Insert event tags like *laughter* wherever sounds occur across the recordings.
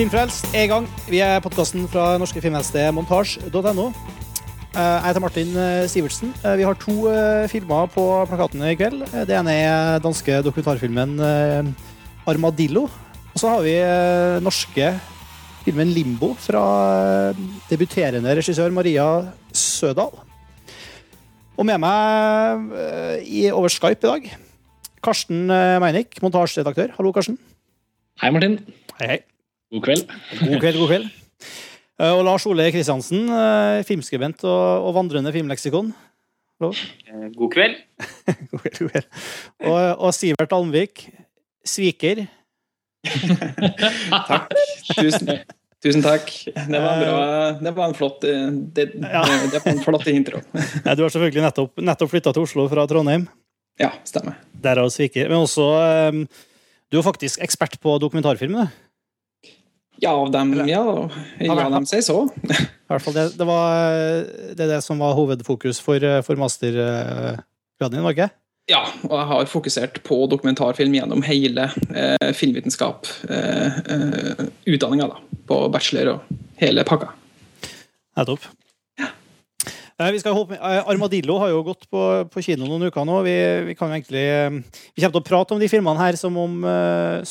Filmfrelst er i gang. Vi er podkasten fra norske filmnettsted montasj.no. Jeg heter Martin eh, Sivertsen. Eh, Vi har to eh, filmer på plakaten i kveld. Eh, Det ene er danske dokumentarfilmen eh, Armadillo. Og så har vi eh, norske filmen Limbo fra eh, debuterende regissør Maria Sødal. Og med meg eh, i, over Skype i dag Karsten Meinik, montasjeredaktør. Hallo, Karsten. Hei, Martin. Hei, hei. God kveld. God kveld, god kveld. Eh, Og Lars Ole Kristiansen, eh, filmskribent og, og vandrende filmleksikon. Eh, God kveld. *laughs* God kveld, god kveld. Og, og Sivert Almvik, sviker. *laughs* Takk. Tusen, tusen takk. Det var, bra. Det var en flott Det, Ja. det var en flott intro. *laughs* Du har selvfølgelig nettopp, nettopp flytta til Oslo fra Trondheim. Ja, stemmer. Derav sviker. Men også Du er faktisk ekspert på dokumentarfilm. du. Ja, dem, ja, ja, de sier så. I hvert fall det, det var det, det som var hovedfokus for, eh, for mastergraden din, var ikke? Ja, og jeg har fokusert på dokumentarfilm gjennom hele eh, filmvitenskap. Eh, eh, Utdanninga, da. På bachelor og hele pakka. Nettopp. Eh, Vi skal holde eh, Armadillo har jo gått på, på kino noen uker nå. Vi, vi kan jo egentlig eh, Vi kommer til å prate om de filmene her som om med,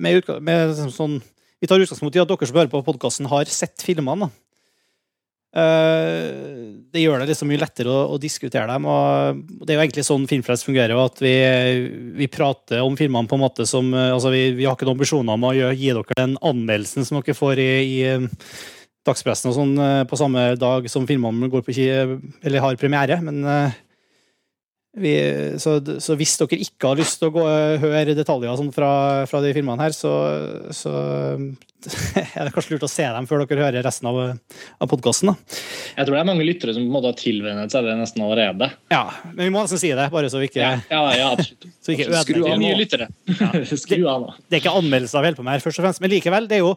med, med sånn Vi tar utgangspunkt i at dere som hører på podkasten, har sett filmene. Eh, Det gjør det liksom mye lettere å, å diskutere dem. og Det er jo egentlig sånn Filmfrelst fungerer. At vi, vi prater om filmene på en måte som eh, altså vi, vi har ikke noen ambisjoner om å gi, gi dere den anmeldelsen som dere får i, i eh, dagspressen og sånn på samme dag som filmene går på eller har premiere. Men vi, så, så hvis dere ikke har lyst til å gå, høre detaljer sånn fra, fra de filmene her, så, så *laughs* er det kanskje lurt å se dem før dere hører resten av, av podkasten. Jeg tror det er mange lyttere som på en måte har tilvennet seg det nesten allerede. Ja, men vi må nesten si det, bare så vi ikke, Ja, ja, ja absolutt. *laughs* så vi ikke Skru av nye lyttere. *laughs* Skru av nå. Det er ikke anmeldelser vi holder på med her, først og fremst. Men likevel, det er jo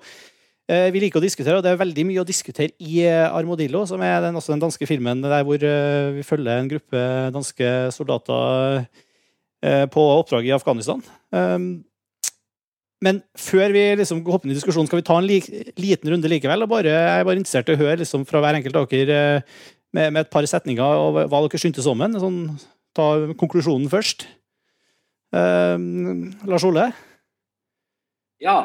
Vi liker å diskutere, og det er veldig mye å diskutere i eh, Armadillo, som er den, også den danske filmen der hvor eh, vi følger en gruppe danske soldater eh, på oppdrag i Afghanistan. Men før vi liksom hopper inn i diskusjonen, skal vi ta en li liten runde likevel? og bare, Jeg er bare interessert i å høre liksom, fra hver enkelt av dere eh, med, med et par setninger og hva dere syntes om den. Sånn, ta konklusjonen først. Lars Ole? Ja.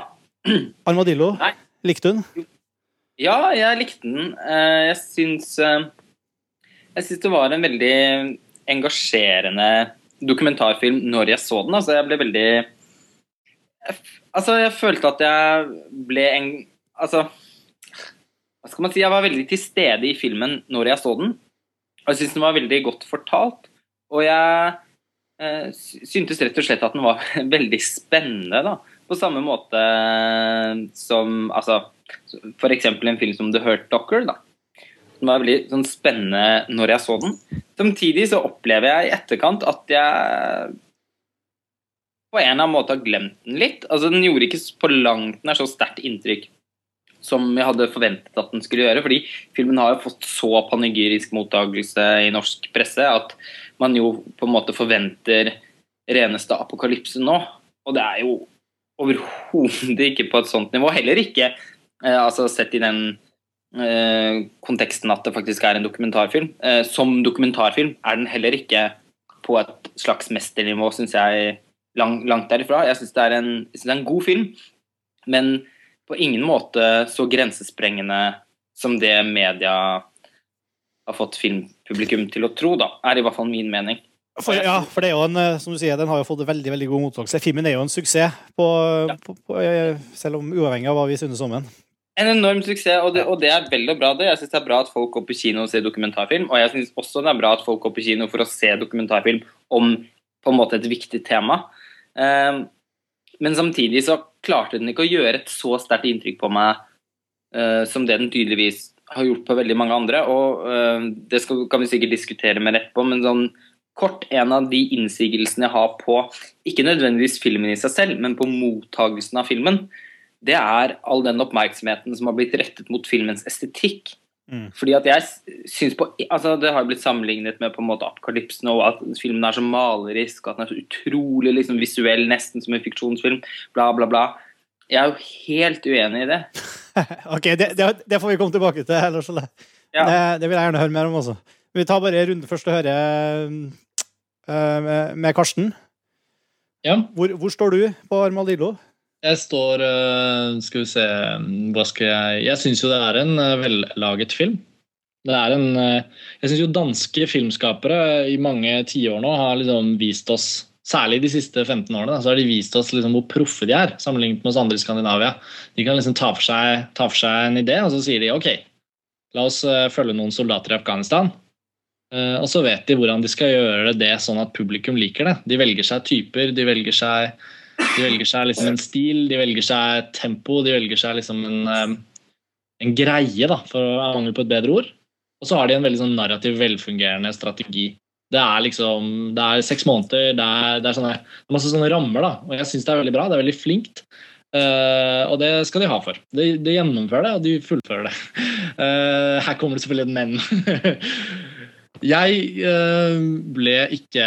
*clears throat* Armadillo, Nei. Likte du den? ja, jeg likte den. Eh, Jeg syns eh, Jeg syns det var en veldig engasjerende dokumentarfilm når jeg så den. Altså, jeg ble veldig Altså, jeg følte at jeg ble en Altså Hva skal man si? Jeg var veldig til stede i filmen når jeg så den. Og jeg syns den var veldig godt fortalt. Og jeg eh, syntes rett og slett at den var *laughs* veldig spennende, da. På samme måte som altså, eksempel en film som The Hurt Docker. da. Den var veldig sånn, spennende når jeg så den. Samtidig så opplever jeg i etterkant at jeg på en eller annen måte har glemt den litt. Altså, Den gjorde ikke på langt nær så sterkt inntrykk som jeg hadde forventet at den skulle gjøre. fordi filmen har jo fått så panegyrisk mottakelse i norsk presse at man jo på en måte forventer reneste apokalypse nå. Og det er jo overhodet ikke på et sånt nivå. Heller ikke eh, altså sett i den eh, konteksten at det faktisk er en dokumentarfilm. Eh, som dokumentarfilm er den heller ikke på et slags mesternivå, syns jeg, lang, langt derifra. Jeg syns det, det er en god film, men på ingen måte så grensesprengende som det media har fått filmpublikum til å tro, da, er i hvert fall min mening. For, ja, for det er jo en, eh, som du sier, den har jo fått veldig veldig god mottakelse. Filmen er jo en suksess, på, Ja. på, på, eh, selv om uavhengig av hva vi synes om den. En enorm suksess, og det, og det er vel og bra. det. Jeg syns det er bra at folk går på kino og ser dokumentarfilm, og jeg syns også det er bra at folk går på kino for å se dokumentarfilm om på en måte et viktig tema. Um, men samtidig så klarte den ikke å gjøre et så sterkt inntrykk på meg uh, som det den tydeligvis har gjort på veldig mange andre. Og uh, det skal, kan vi sikkert diskutere mer på, men sånn kort en av de innsigelsene jeg har på ikke nødvendigvis filmen i seg selv, men på mottagelsen av filmen, det er all den oppmerksomheten som har blitt rettet mot filmens estetikk. Mm. Fordi at jeg syns på altså Det har blitt sammenlignet med på en måte apokalypsen og at filmen er så malerisk, at den er så utrolig liksom, visuell, nesten som en fiksjonsfilm, bla, bla, bla. Jeg er jo helt uenig i det. *laughs* ok, det, det, det, får vi komme tilbake til. Ellers, ja. det, det, vil jeg gjerne høre mer om også. Vi tar bare en runde først og hører uh, med, Karsten. Ja. Hvor, hvor, står du på Armadillo? Jeg står uh, Skal vi se Hva skal jeg Jeg syns jo det er en uh, vellaget film. Det er en Jeg syns jo danske filmskapere i mange tiår nå har liksom vist oss Særlig de siste 15 årene så har de vist oss liksom hvor proffe de er, sammenlignet med oss andre i Skandinavia. De kan liksom ta for, seg, ta for seg en idé, og så sier de ok, la oss følge noen soldater i Afghanistan. Uh, og så vet de hvordan de skal gjøre det sånn at publikum liker det. De velger seg typer, de velger seg, de velger seg liksom en stil, de velger seg tempo, de velger seg liksom en, um, en greie, da, for å mangel på et bedre ord. Og så har de en veldig sånn narrativ, velfungerende strategi det er liksom Det er seks måneder, det er, det er, sånne, masse sånne rammer, da. Og jeg syns det er veldig bra. Det er veldig flinkt. Uh, og det skal de ha for. De, de, gjennomfører det, og de fullfører det. Uh, *laughs* her kommer det selvfølgelig et men. *laughs* jeg uh, ble ikke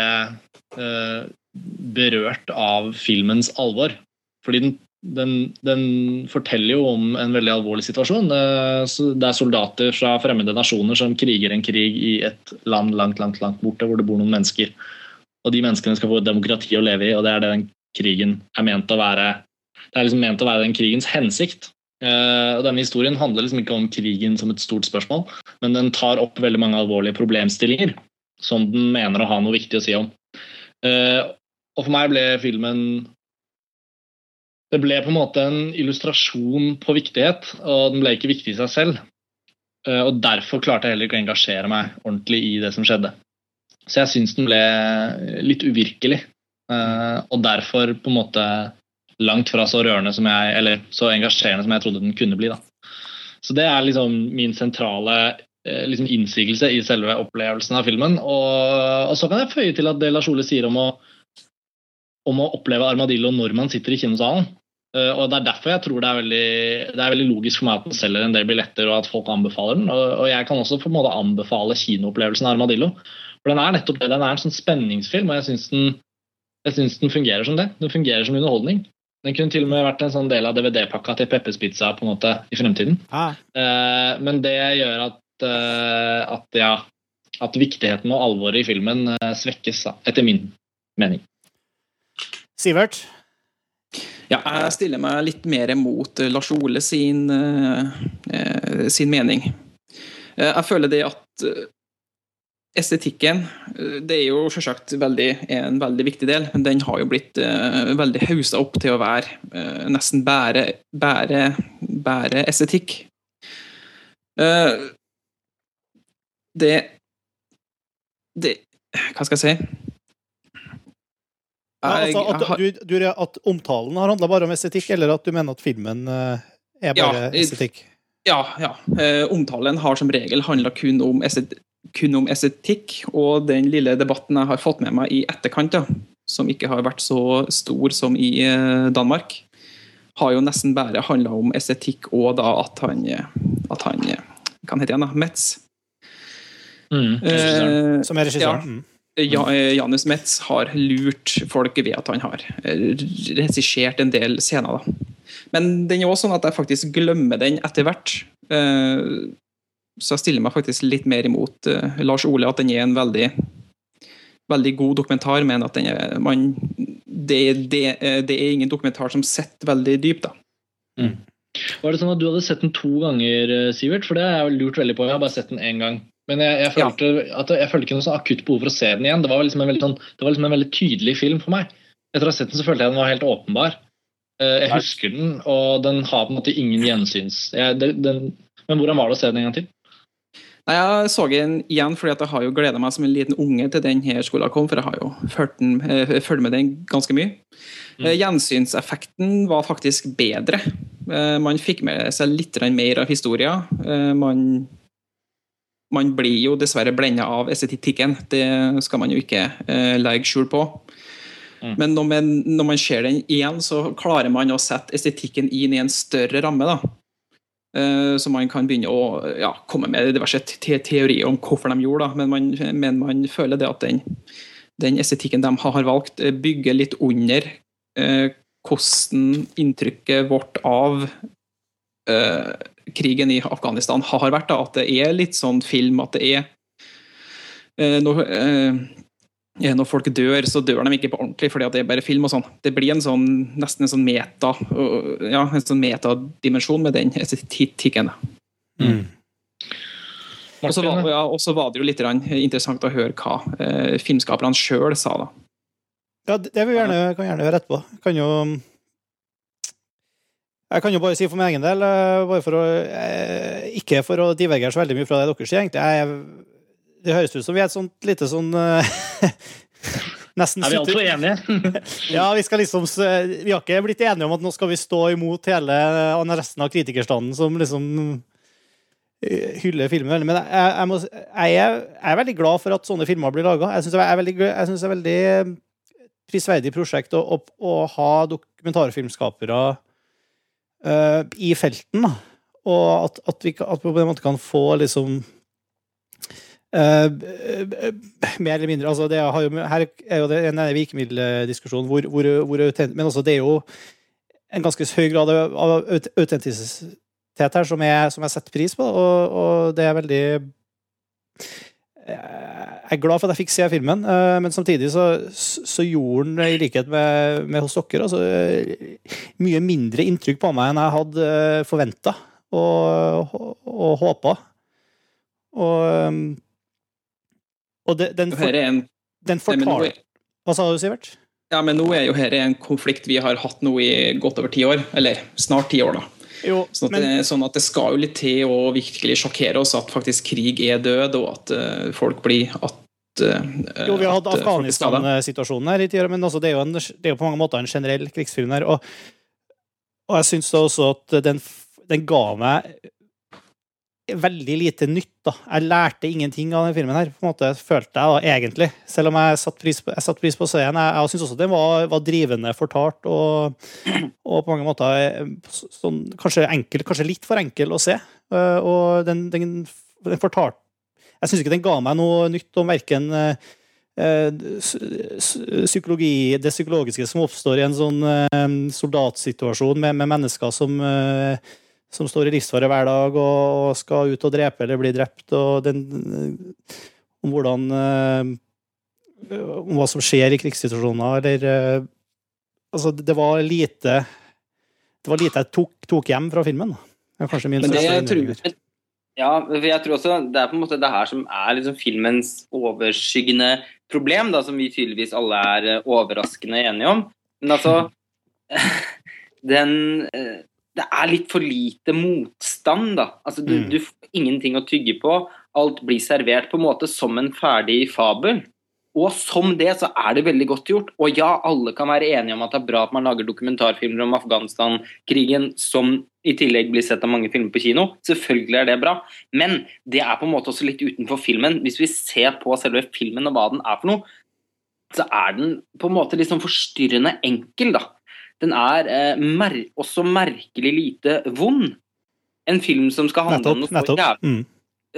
berørt av filmens alvor. Fordi den den, den, forteller jo om en veldig alvorlig situasjon. Det er soldater fra fremmede nasjoner som kriger en krig i et land langt langt, langt borte, hvor det bor noen mennesker. Og De menneskene skal få et demokrati å leve i, og det er det den krigen er ment å være. Det er liksom ment å være den krigens hensikt. Uh, og Denne historien handler liksom ikke om krigen som et stort spørsmål, men den tar opp veldig mange alvorlige problemstillinger som den mener å ha noe viktig å si om. Uh, og For meg ble filmen det ble på en måte en illustrasjon på viktighet, og den ble ikke viktig i seg selv. Eh, og Derfor klarte jeg heller ikke å engasjere meg ordentlig i det som skjedde. Så jeg syns den ble litt uvirkelig, eh, og derfor på en måte langt fra så rørende som jeg, eller så engasjerende som jeg trodde den kunne bli. da. Så det er liksom min sentrale eh, liksom innsigelse i selve opplevelsen av filmen. Og, og så kan jeg føye til at det Lars Ole sier om å, om å oppleve Armadillo når man sitter i kinosalen. Uh, og Det er derfor jeg tror det er, veldig, det er veldig logisk for meg at den selger en del billetter og at folk anbefaler den. Og, og jeg kan også på en måte anbefale kinoopplevelsen av Armadillo. For Den er nettopp det, den er en sånn spenningsfilm, og jeg syns den, den, fungerer som det. Den fungerer som underholdning. Den kunne til og med vært en sånn del av DVD-pakka til Peppers Pizza på en måte i fremtiden. Ah. Eh, men det gjør at, eh, at, ja, at viktigheten og alvoret i filmen svekkes, da, etter min mening. Sivert? Ja, jeg stiller meg litt mer mot eh, Lars Ole sin, eh, eh, sin mening. Jeg føler det at estetikken det er jo selvsagt veldig, en veldig viktig del, men den har jo blitt veldig hausa opp til å være nesten bare, bare, bare estetikk. det det Hva skal jeg si? Ja, altså at, du, du, at, omtalen har handla bare om estetikk, eller at du mener at filmen eh, er bare ja, estetikk? Ja. ja. Eh, omtalen har som regel handla kun, kun, om estetikk, og den lille debatten jeg har fått med meg i etterkant, ja, som ikke har vært så stor som i eh, Danmark, har jo nesten bare handla om estetikk og da at han, at han Hva heter han, da? Metz. Mm, eh, som er regissøren? Ja. Eh, Janus Metz har lurt folk ved at han har eh, regissert en del scener. Da. Men den er også sånn at jeg faktisk glemmer den etter hvert. Eh, så jeg stiller meg faktisk litt mer imot Lars Ole, at den er en veldig, veldig god dokumentar, men at den er, man, det, det, det, er ingen dokumentar som sitter veldig dypt. da. Mm. Var det sånn at du hadde sett den to ganger, Sivert? For det har jeg lurt veldig på. Jeg har bare sett den én gang. Men jeg, jeg, følte, ja. at jeg følte ikke noe sånn akutt behov for å se den igjen. Det var liksom en veldig, sånn, det var liksom en veldig tydelig film for meg. Etter å ha sett den så følte jeg den var helt åpenbar. Eh, jeg husker den, og den har på en måte ingen gjensyns... Jeg, den, men hvordan var det å se den en gang til? Nei, Jeg så den igjen fordi jeg har jo gleda meg som en liten unge til den her skolen kom, for jeg har jo fulgt, eh, med den ganske mye. Mm. Eh, gjensynseffekten var faktisk bedre. Man fikk med seg litt mer av historien. Man man blir jo dessverre blenda av estetikken. Det skal man jo ikke eh, legge skjul på. Mm. Men når man, når man, ser den igjen, så klarer man å sette estetikken inn i en større ramme. da. Eh, så man kan begynne å ja, komme med diverse te teorier om hvorfor de gjorde det, men man, men man føler det at den, den, estetikken de har valgt, eh, bygger litt under eh, hvordan inntrykket vårt av eh, krigen i Afghanistan har vært. Da. At det er litt sånn film, at det er eh, noe eh, når folk dør, så dør de ikke på ordentlig fordi det er bare film. og sånn. Det blir en sånn, nesten en sånn meta, ja, en sånn metadimensjon med den estetikken. Mm. Og så var, ja, var, det jo litt interessant å høre hva eh, filmskaperne sjøl sa. da. Ja, det vil vi gjerne, kan gjerne høre etterpå. Kan jo, jeg kan jo bare si for min egen del, eh, bare for å, ikke for å divergere så veldig mye fra det dere sier, egentlig. Jeg, det høres ut som vi er et sånt lite sånn *laughs* Nesten Er vi altfor enige? *laughs* ja, vi skal liksom Vi har ikke blitt enige om at nå skal vi stå imot hele resten av kritikerstanden som liksom hyller filmen Men jeg, jeg, må, jeg, er, jeg, er, veldig glad for at sånne filmer blir laga. Jeg syns det er veldig, jeg synes det er veldig prisverdig prosjekt å, å, å ha dokumentarfilmskapere uh, i felten. Da. Og at, at, vi, at, vi, på en måte kan få liksom mer eller mindre altså jo, Her er jo det en virkemiddeldiskusjon hvor, hvor, hvor Men også det er jo en ganske høy grad av autentisitet her som jeg, som jeg setter pris på, og, og det er veldig jeg er glad for at jeg fikk se filmen, eh, men samtidig så, så gjorde den, i likhet med, med hos dere, altså, mye mindre inntrykk på meg enn jeg hadde eh, forventa og, og, og håpa. Og, eh, og det, den, for, en, den fortalte Hva sa du, Sivert? Ja, men nå er jo dette en konflikt vi har hatt nå i godt over ti år. Eller snart ti år, da. Jo, sånn, at men... det, sånn, at det, skal jo litt til å virkelig sjokkere oss at faktisk krig er død, og at uh, folk blir at uh, Jo, vi har hatt Afghanistan-situasjonen her i år, men altså, det, er en, det, er jo på mange måter en generell krigsfilm her. Og, og jeg syns også at den, den ga meg veldig lite nytt. da. Jeg lærte ingenting av denne filmen, her, på en måte, følte jeg da, egentlig. Selv om jeg satte pris på, jeg satt pris på serien. Jeg, jeg syns også den var, var, drivende fortalt, og, og, på mange måter eh, sånn, kanskje enkel, kanskje litt for enkel å se. Eh, og den, den, den fortalte Jeg syns ikke den ga meg noe nytt om verken eh, psykologi, det psykologiske som oppstår i en sånn soldatsituasjon med, med mennesker som som står i livsfare hver dag og skal ut og drepe eller bli drept, og den, om hvordan eh, Om hva som skjer i krigssituasjoner, eller eh, Altså, det var lite Det var lite jeg tok, tok hjem fra filmen. Det er kanskje min Men det jeg tror, ja, for jeg tror også det er på en måte det her som er liksom filmens overskyggende problem, da, som vi tydeligvis alle er eh, overraskende enige om. Men altså *laughs* Den det er litt for lite motstand, da. Altså, du, mm. du, får ingenting å tygge på. Alt blir servert på en måte som en ferdig fabel. Og som det så er det veldig godt gjort. Og ja, alle kan være enige om at det er bra at man lager dokumentarfilmer om Afghanistan-krigen som i tillegg blir sett av mange filmer på kino. Selvfølgelig er det bra. Men det er på en måte også litt utenfor filmen. Hvis vi ser på selve filmen og hva den er for noe, så er den på en måte liksom forstyrrende enkel, da. Den er eh, mer også merkelig lite vond. En film som skal handle nettopp, om noe så jævlig mm.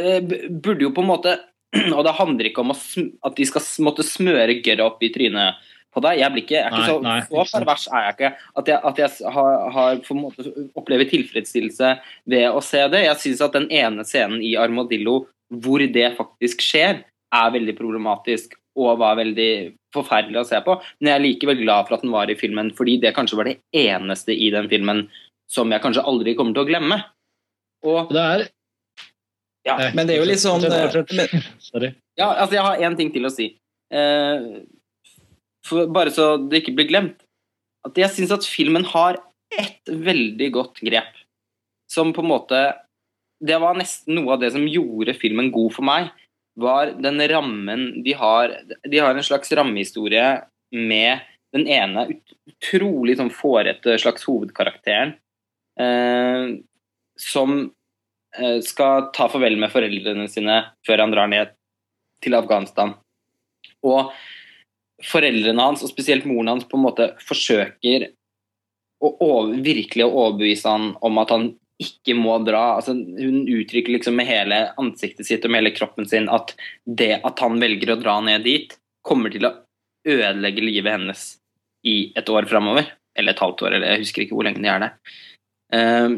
eh, Burde jo på en måte *clears throat* Og det handler ikke om at de skal måtte smøre gørra opp i trynet på deg. Jeg, blir ikke, jeg er ikke nei, så, nei, så pervers er jeg ikke at jeg, at jeg har, har på en måte opplever tilfredsstillelse ved å se det. Jeg syns at den ene scenen i Armadillo hvor det faktisk skjer, er veldig problematisk og var veldig forferdelig å se på. Men jeg er likevel glad for at den var i filmen, fordi det kanskje var det eneste i den filmen som jeg kanskje aldri kommer til å glemme. Og det er ja, Men det er jo litt sånn Sorry. Ja, altså jeg har én ting til å si. Eh, for, bare så det ikke blir glemt. At jeg syns at filmen har ett veldig godt grep. Som på en måte Det var nesten noe av det som gjorde filmen god for meg var den rammen de har De har en slags rammehistorie med den ene utrolig sånn fårete slags hovedkarakteren eh, som eh, skal ta farvel med foreldrene sine før han drar ned til Afghanistan. Og foreldrene hans, og spesielt moren hans, på en måte forsøker å over, virkelig å overbevise han om at han ikke må dra. Altså, hun uttrykker liksom med hele ansiktet sitt og med hele kroppen sin at det at han velger å dra ned dit, kommer til å ødelegge livet hennes i et år framover. eller et halvt år, eller jeg husker ikke hvor lenge det er der. Um,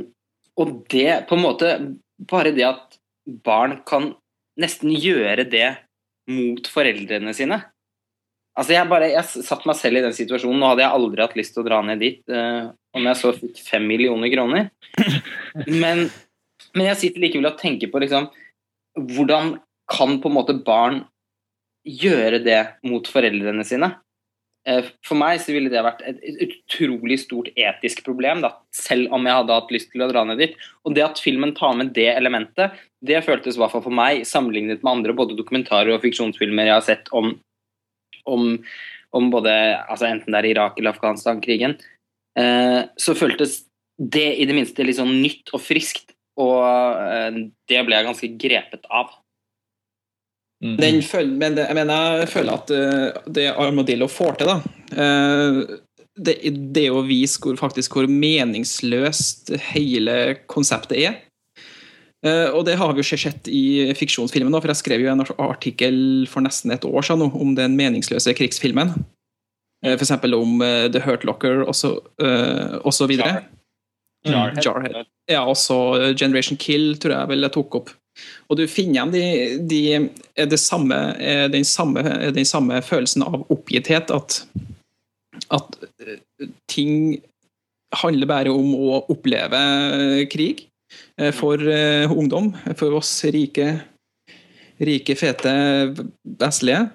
og det på en måte Bare det at barn kan nesten gjøre det mot foreldrene sine. Altså jeg bare, jeg satt meg selv i den situasjonen. Nå hadde jeg aldri hatt lyst til å dra ned dit uh, om jeg så fikk fem millioner kroner. *laughs* Men, men jeg sitter likevel og tenker på liksom Hvordan kan på en måte barn gjøre det mot foreldrene sine? Uh, For meg så ville det vært et utrolig stort etisk problem, da, selv om jeg hadde hatt lyst til å dra ned dit. Og det at filmen tar med det elementet, det føltes i hvert fall for meg, sammenlignet med andre både dokumentarer og fiksjonsfilmer jeg har sett om, om, om både altså enten det er Irak eller Afghanistan-krigen, eh, så føltes det i det minste litt sånn nytt og friskt, og eh, det ble jeg ganske grepet av. Mm. Den føl men det, jeg mener, jeg føler at eh, det Armadillo får til, da eh, det, det å vise hvor, faktisk hvor meningsløst hele konseptet er. Eh, og det har vi jo sett i fiksjonsfilmen, da, for jeg skrev jo en artikkel for nesten et år siden om den meningsløse krigsfilmen. Uh, F.eks. om eh, The Hurt Locker og så, eh, og så videre. Jarhead. Jarhead. Ja, også Generation Kill tror jeg vel jeg tok opp. Og du finner igjen de, de, er det samme, den, samme, den samme følelsen av oppgitthet, at, at eh, ting handler bare om å oppleve krig eh, for eh, ungdom, for oss rike, rike fete vestlige.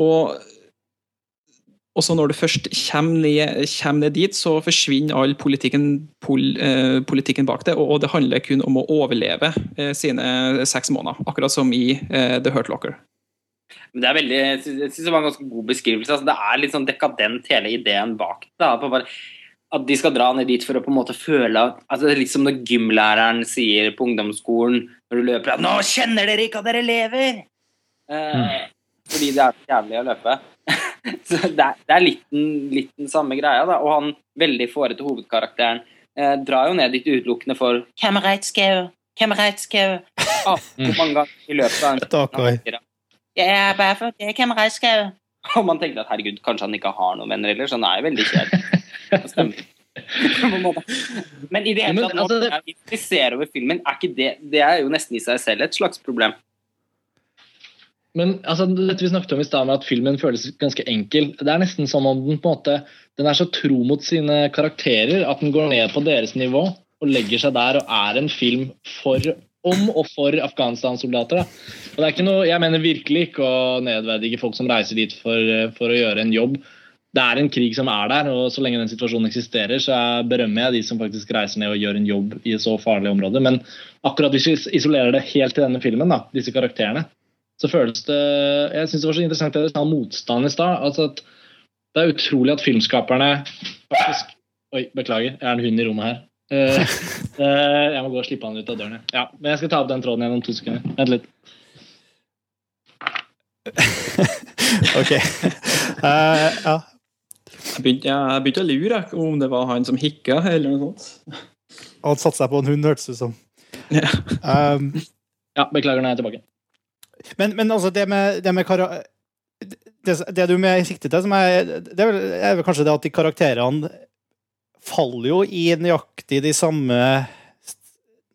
Og også når du først kommer ned, kommer ned dit, så forsvinner all politikken, pol, eh, politikken bak det, og, og det handler kun om å overleve eh, sine seks måneder. Akkurat som i eh, The Hurt Locker. Men det er veldig, jeg synes det var en ganske god beskrivelse. Altså, det er litt sånn dekadent hele ideen bak det. bare At de skal dra ned dit for å på en måte føle at altså, det er Liksom når gymlæreren sier på ungdomsskolen når du løper at 'Nå kjenner dere ikke at dere lever!' Eh, Fordi det er så jævlig å løpe. *laughs* så det er, det er litt, den, litt den samme greia, da. Og han veldig fårete hovedkarakteren eh, drar jo ned dit utelukkende for 'Kameratskau, kameratskau'. *laughs* Ah, mange ganger i løpet av en Takk. Jeg er bare for det er kameratskau. Og man tenker at herregud, kanskje han ikke har noen venner ellers. Han er jo veldig kjedelig. *laughs* Men i det hele tatt, altså, det- ser over filmen, er ikke det Det er jo nesten i seg selv et slags problem. Men altså, dette vi snakket om i stad med at filmen føles ganske enkel. Det er nesten som om den på en måte den er så tro mot sine karakterer at den går ned på deres nivå og legger seg der og er en film for om og for Afghanistan-soldater. Og det er ikke noe, Jeg mener virkelig ikke å nedverdige folk som reiser dit for, for å gjøre en jobb. Det er en krig som er der, og så lenge den situasjonen eksisterer, så jeg berømmer jeg de som faktisk reiser ned og gjør en jobb i et så farlig område. Men akkurat hvis vi isolerer det helt til denne filmen, da, disse karakterene, så føles det Jeg syns det var så interessant det du sa om motstand i stad. Altså at det er utrolig at filmskaperne faktisk Oi, beklager, jeg er en hund i rommet her. Uh, uh, *laughs* jeg må gå og slippe han ut av døren. Ja, men jeg skal ta opp den tråden igjen om to sekunder. Vent litt. *laughs* Ok. Uh, ja. Begynte, jeg begynte å lure om det var han som hikka, eller noe sånt. Han satte seg på en hund, hørtes det ut som. Ja. Um, Ja, beklager, nå er jeg tilbake. men, men altså, det med, det med kara det, det du med sikte til, som er, det er, vel, er vel kanskje det at de karakterene faller jo i nøyaktig de samme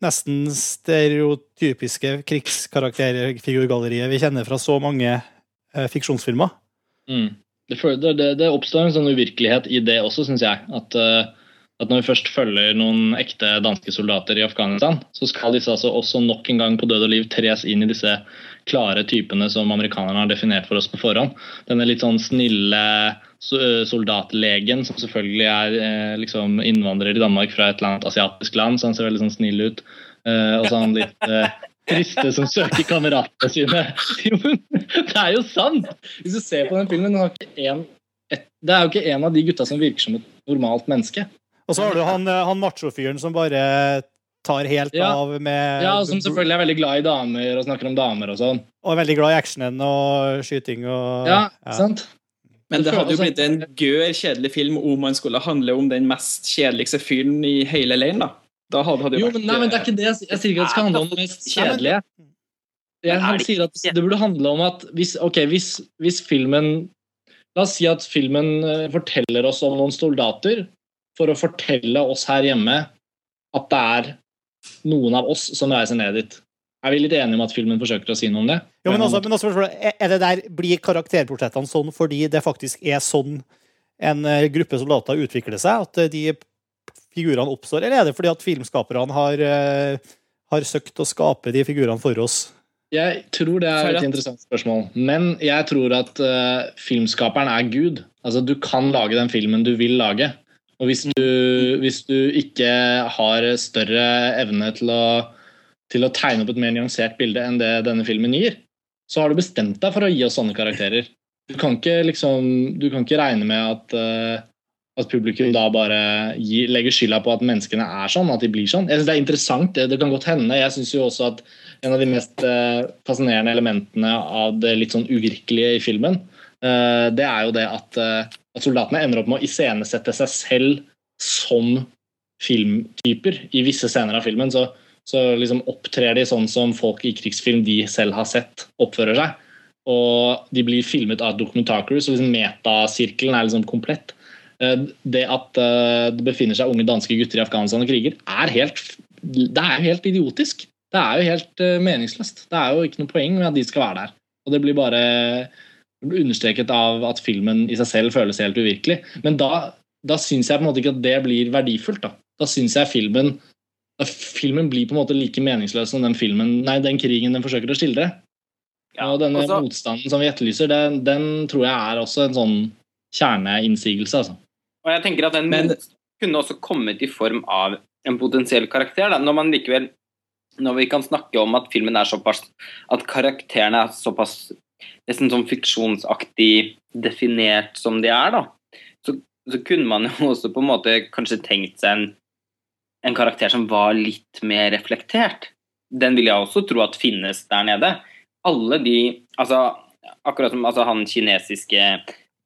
nesten stereotypiske krigskarakterfigurgalleriet vi kjenner fra så mange eh, fiksjonsfilmer. Mm. Det, føl- det, det, oppstår en sånn uvirkelighet i det også, syns jeg. At, eh, at når vi først følger noen ekte danske soldater i Afghanistan, så skal disse altså også nok en gang på død og liv tres inn i disse klare typene som amerikanerne har definert for oss på forhånd. Denne litt sånn snille eh, soldatlegen som selvfølgelig er eh, liksom innvandrer i Danmark fra et eller annet asiatisk land, så han ser veldig sånn snill ut. Og så han litt triste som søker kameratene sine. Jo, men det er jo sant! Hvis du ser på den filmen, har ikke en, et, det er jo ikke en av de gutta som virker som et normalt menneske. Og så har du han, eh, han machofyren som bare tar helt Ja. av med Ja, Som selvfølgelig er veldig glad i damer og snakker om damer og sånn. Og er veldig glad i actionen og skyting og Ja, sant? Men det hadde jo blitt en gør kjedelig film om man skulle handle om den mest kjedeligste fyren i hele leiren, da. Da hadde hadde Jo, vært men, nei, men det er ikke det. Jeg jeg sier ikke at det skal handle om det mest kjedelige. Jeg han sier at det burde handle om at hvis, okay, hvis, hvis filmen La oss si at filmen eh, forteller oss om noen soldater for å fortelle oss her hjemme at det er noen av oss som reiser ned dit. Er vi litt enige om at filmen forsøker å si noe om det? Ja, men også, men også er- er det der, Blir karakterportrettene sånn fordi det faktisk er sånn en eh, gruppe soldater utvikler seg? At de figurene oppstår? Eller er det fordi at filmskaperne har, eh, har søkt å skape de figurene for oss? Jeg tror det er et interessant spørsmål. Men jeg tror at uh, filmskaperen er Gud. Altså, du kan lage den filmen du vil lage. Og hvis du, hvis du ikke har større evne til å, til å tegne opp et mer nyansert bilde enn det denne filmen gir, så har du bestemt deg for å gi oss sånne karakterer. Du kan ikke, liksom, du kan ikke regne med at, eh, at publikum da bare gir, legger skylda på at menneskene er sånn, at de blir sånn. Jeg synes Det er interessant, det, det kan godt hende. Jeg synes jo også at en av de mest eh, fascinerende elementene av det litt sånn uvirkelige i filmen, eh, det er jo det at, eh, at soldatene ender opp med å iscenesette seg selv som filmtyper i visse scener av filmen. Så, så liksom opptrer de sånn som folk i krigsfilm de selv har sett, oppfører seg. Og de blir filmet av dokumentarcrew, så liksom metasirkelen er liksom komplett. Eh, Det at eh, det befinner seg unge danske gutter i Afghanistan og kriger, er helt, det er jo helt idiotisk. Det er jo helt eh, meningsløst. Det er jo ikke noe poeng med at de skal være der. Og det blir bare det blir understreket av at filmen i seg selv føles helt uvirkelig. Men da, da syns jeg på en måte ikke at det blir verdifullt. Da, da syns jeg filmen da filmen blir på en måte like meningsløs som den, filmen, nei, den krigen den forsøker å skildre. og denne også- motstanden som vi etterlyser, den, den tror jeg er også en sånn kjerneinnsigelse. Altså. Og jeg tenker at den Men- kunne også kommet i form av en potensiell karakter. Da. Når man likevel når vi kan snakke om at filmen er såpass At karakterene er såpass nesten sånn fiksjonsaktig definert som de er, da, så, så kunne man jo *laughs* også på en måte kanskje tenkt seg en, en karakter som var litt mer reflektert. Den vil jeg også tro at finnes der nede. Alle de Altså, akkurat som altså, han kinesiske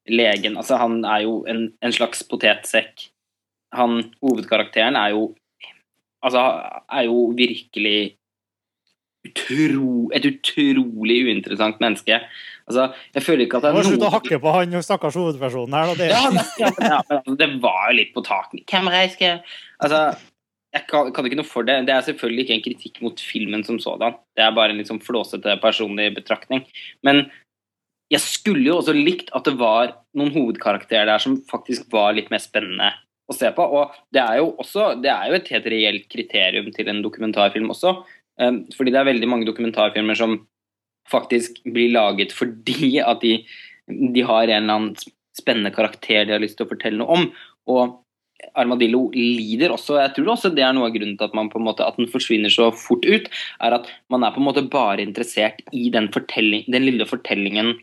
legen altså Han er jo en, en slags potetsekk. Han hovedkarakteren er jo Altså, er jo virkelig utro, et utrolig uinteressant menneske. Altså, jeg føler ikke at det er noe Slutt å hakke på han stakkars hovedpersonen her. Da. Det, ja, men- ja, men, altså, det var jo litt på taket. Hvem reisker Altså, jeg kan, kan ikke noe for det. Det er selvfølgelig ikke en kritikk mot filmen som sådan. Det er bare en litt sånn flåsete personlig betraktning. Men jeg skulle jo også likt at det var noen hovedkarakterer der som faktisk var litt mer spennende å se på. Og det er jo også det er jo et helt reelt kriterium til en dokumentarfilm også. Um, fordi det er veldig mange dokumentarfilmer som faktisk blir laget fordi at de, de har en eller annen spennende karakter de har lyst til å fortelle noe om. Og Armadillo lider også. Jeg tror også det er noe av grunnen til at man på en måte, at den forsvinner så fort ut, er at man er på en måte bare interessert i den, den lille fortellingen,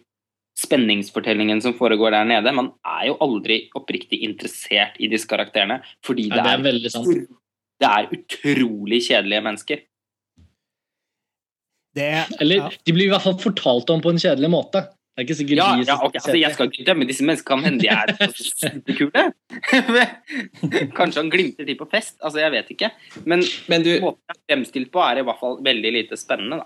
spenningsfortellingen som foregår der nede. Man er jo aldri oppriktig interessert i disse karakterene, fordi Ja, det, det er er, sant. det er utrolig kjedelige mennesker. det er, Eller ja. de blir i hvert fall fortalt om på en kjedelig måte. Det er ikke sikkert Ja, de ja okay. altså, jeg skal ikke dømme disse menneskene, kan hende de er superkule. *laughs* Kanskje han glimter til på fest, altså jeg vet ikke. Men Men du, måten de er fremstilt på er i hvert fall veldig lite spennende. da.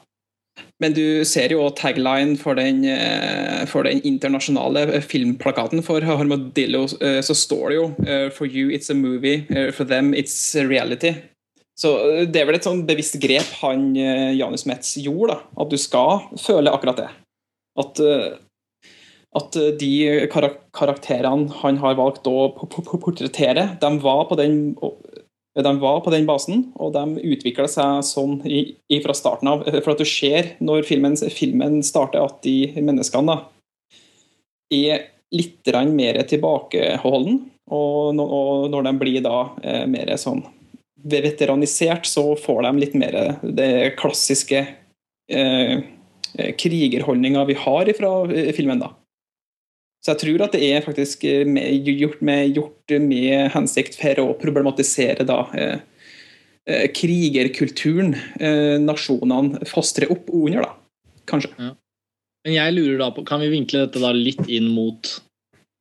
Men du ser jo tagline for den, eh, for den internasjonale filmplakaten for Armadillo, eh, så står det jo eh, For you it's a movie, eh, for them it's reality. Så eh, det er vel et sånn bevisst grep han eh, Janus Metz gjorde, da. At du skal føle akkurat det. At, eh, at eh, de karakterene han har valgt å po- po- po- portrettere, de var på den de var på den basen, og de utvikla seg sånn fra starten av. For at du ser når filmen, filmen starter, at de menneskene da, er litt mer tilbakeholden. Og, og når de blir da eh, mer sånn veteranisert, så får de litt mer det klassiske eh, krigerholdninga vi har fra filmen. da. Så jeg tror at det er faktisk eh, med, gjort, med, gjort med hensikt for å problematisere da eh, eh, krigerkulturen eh, nasjonene fostrer opp under, da. Kanskje. Men jeg lurer da på, kan vi vinkle dette da litt inn mot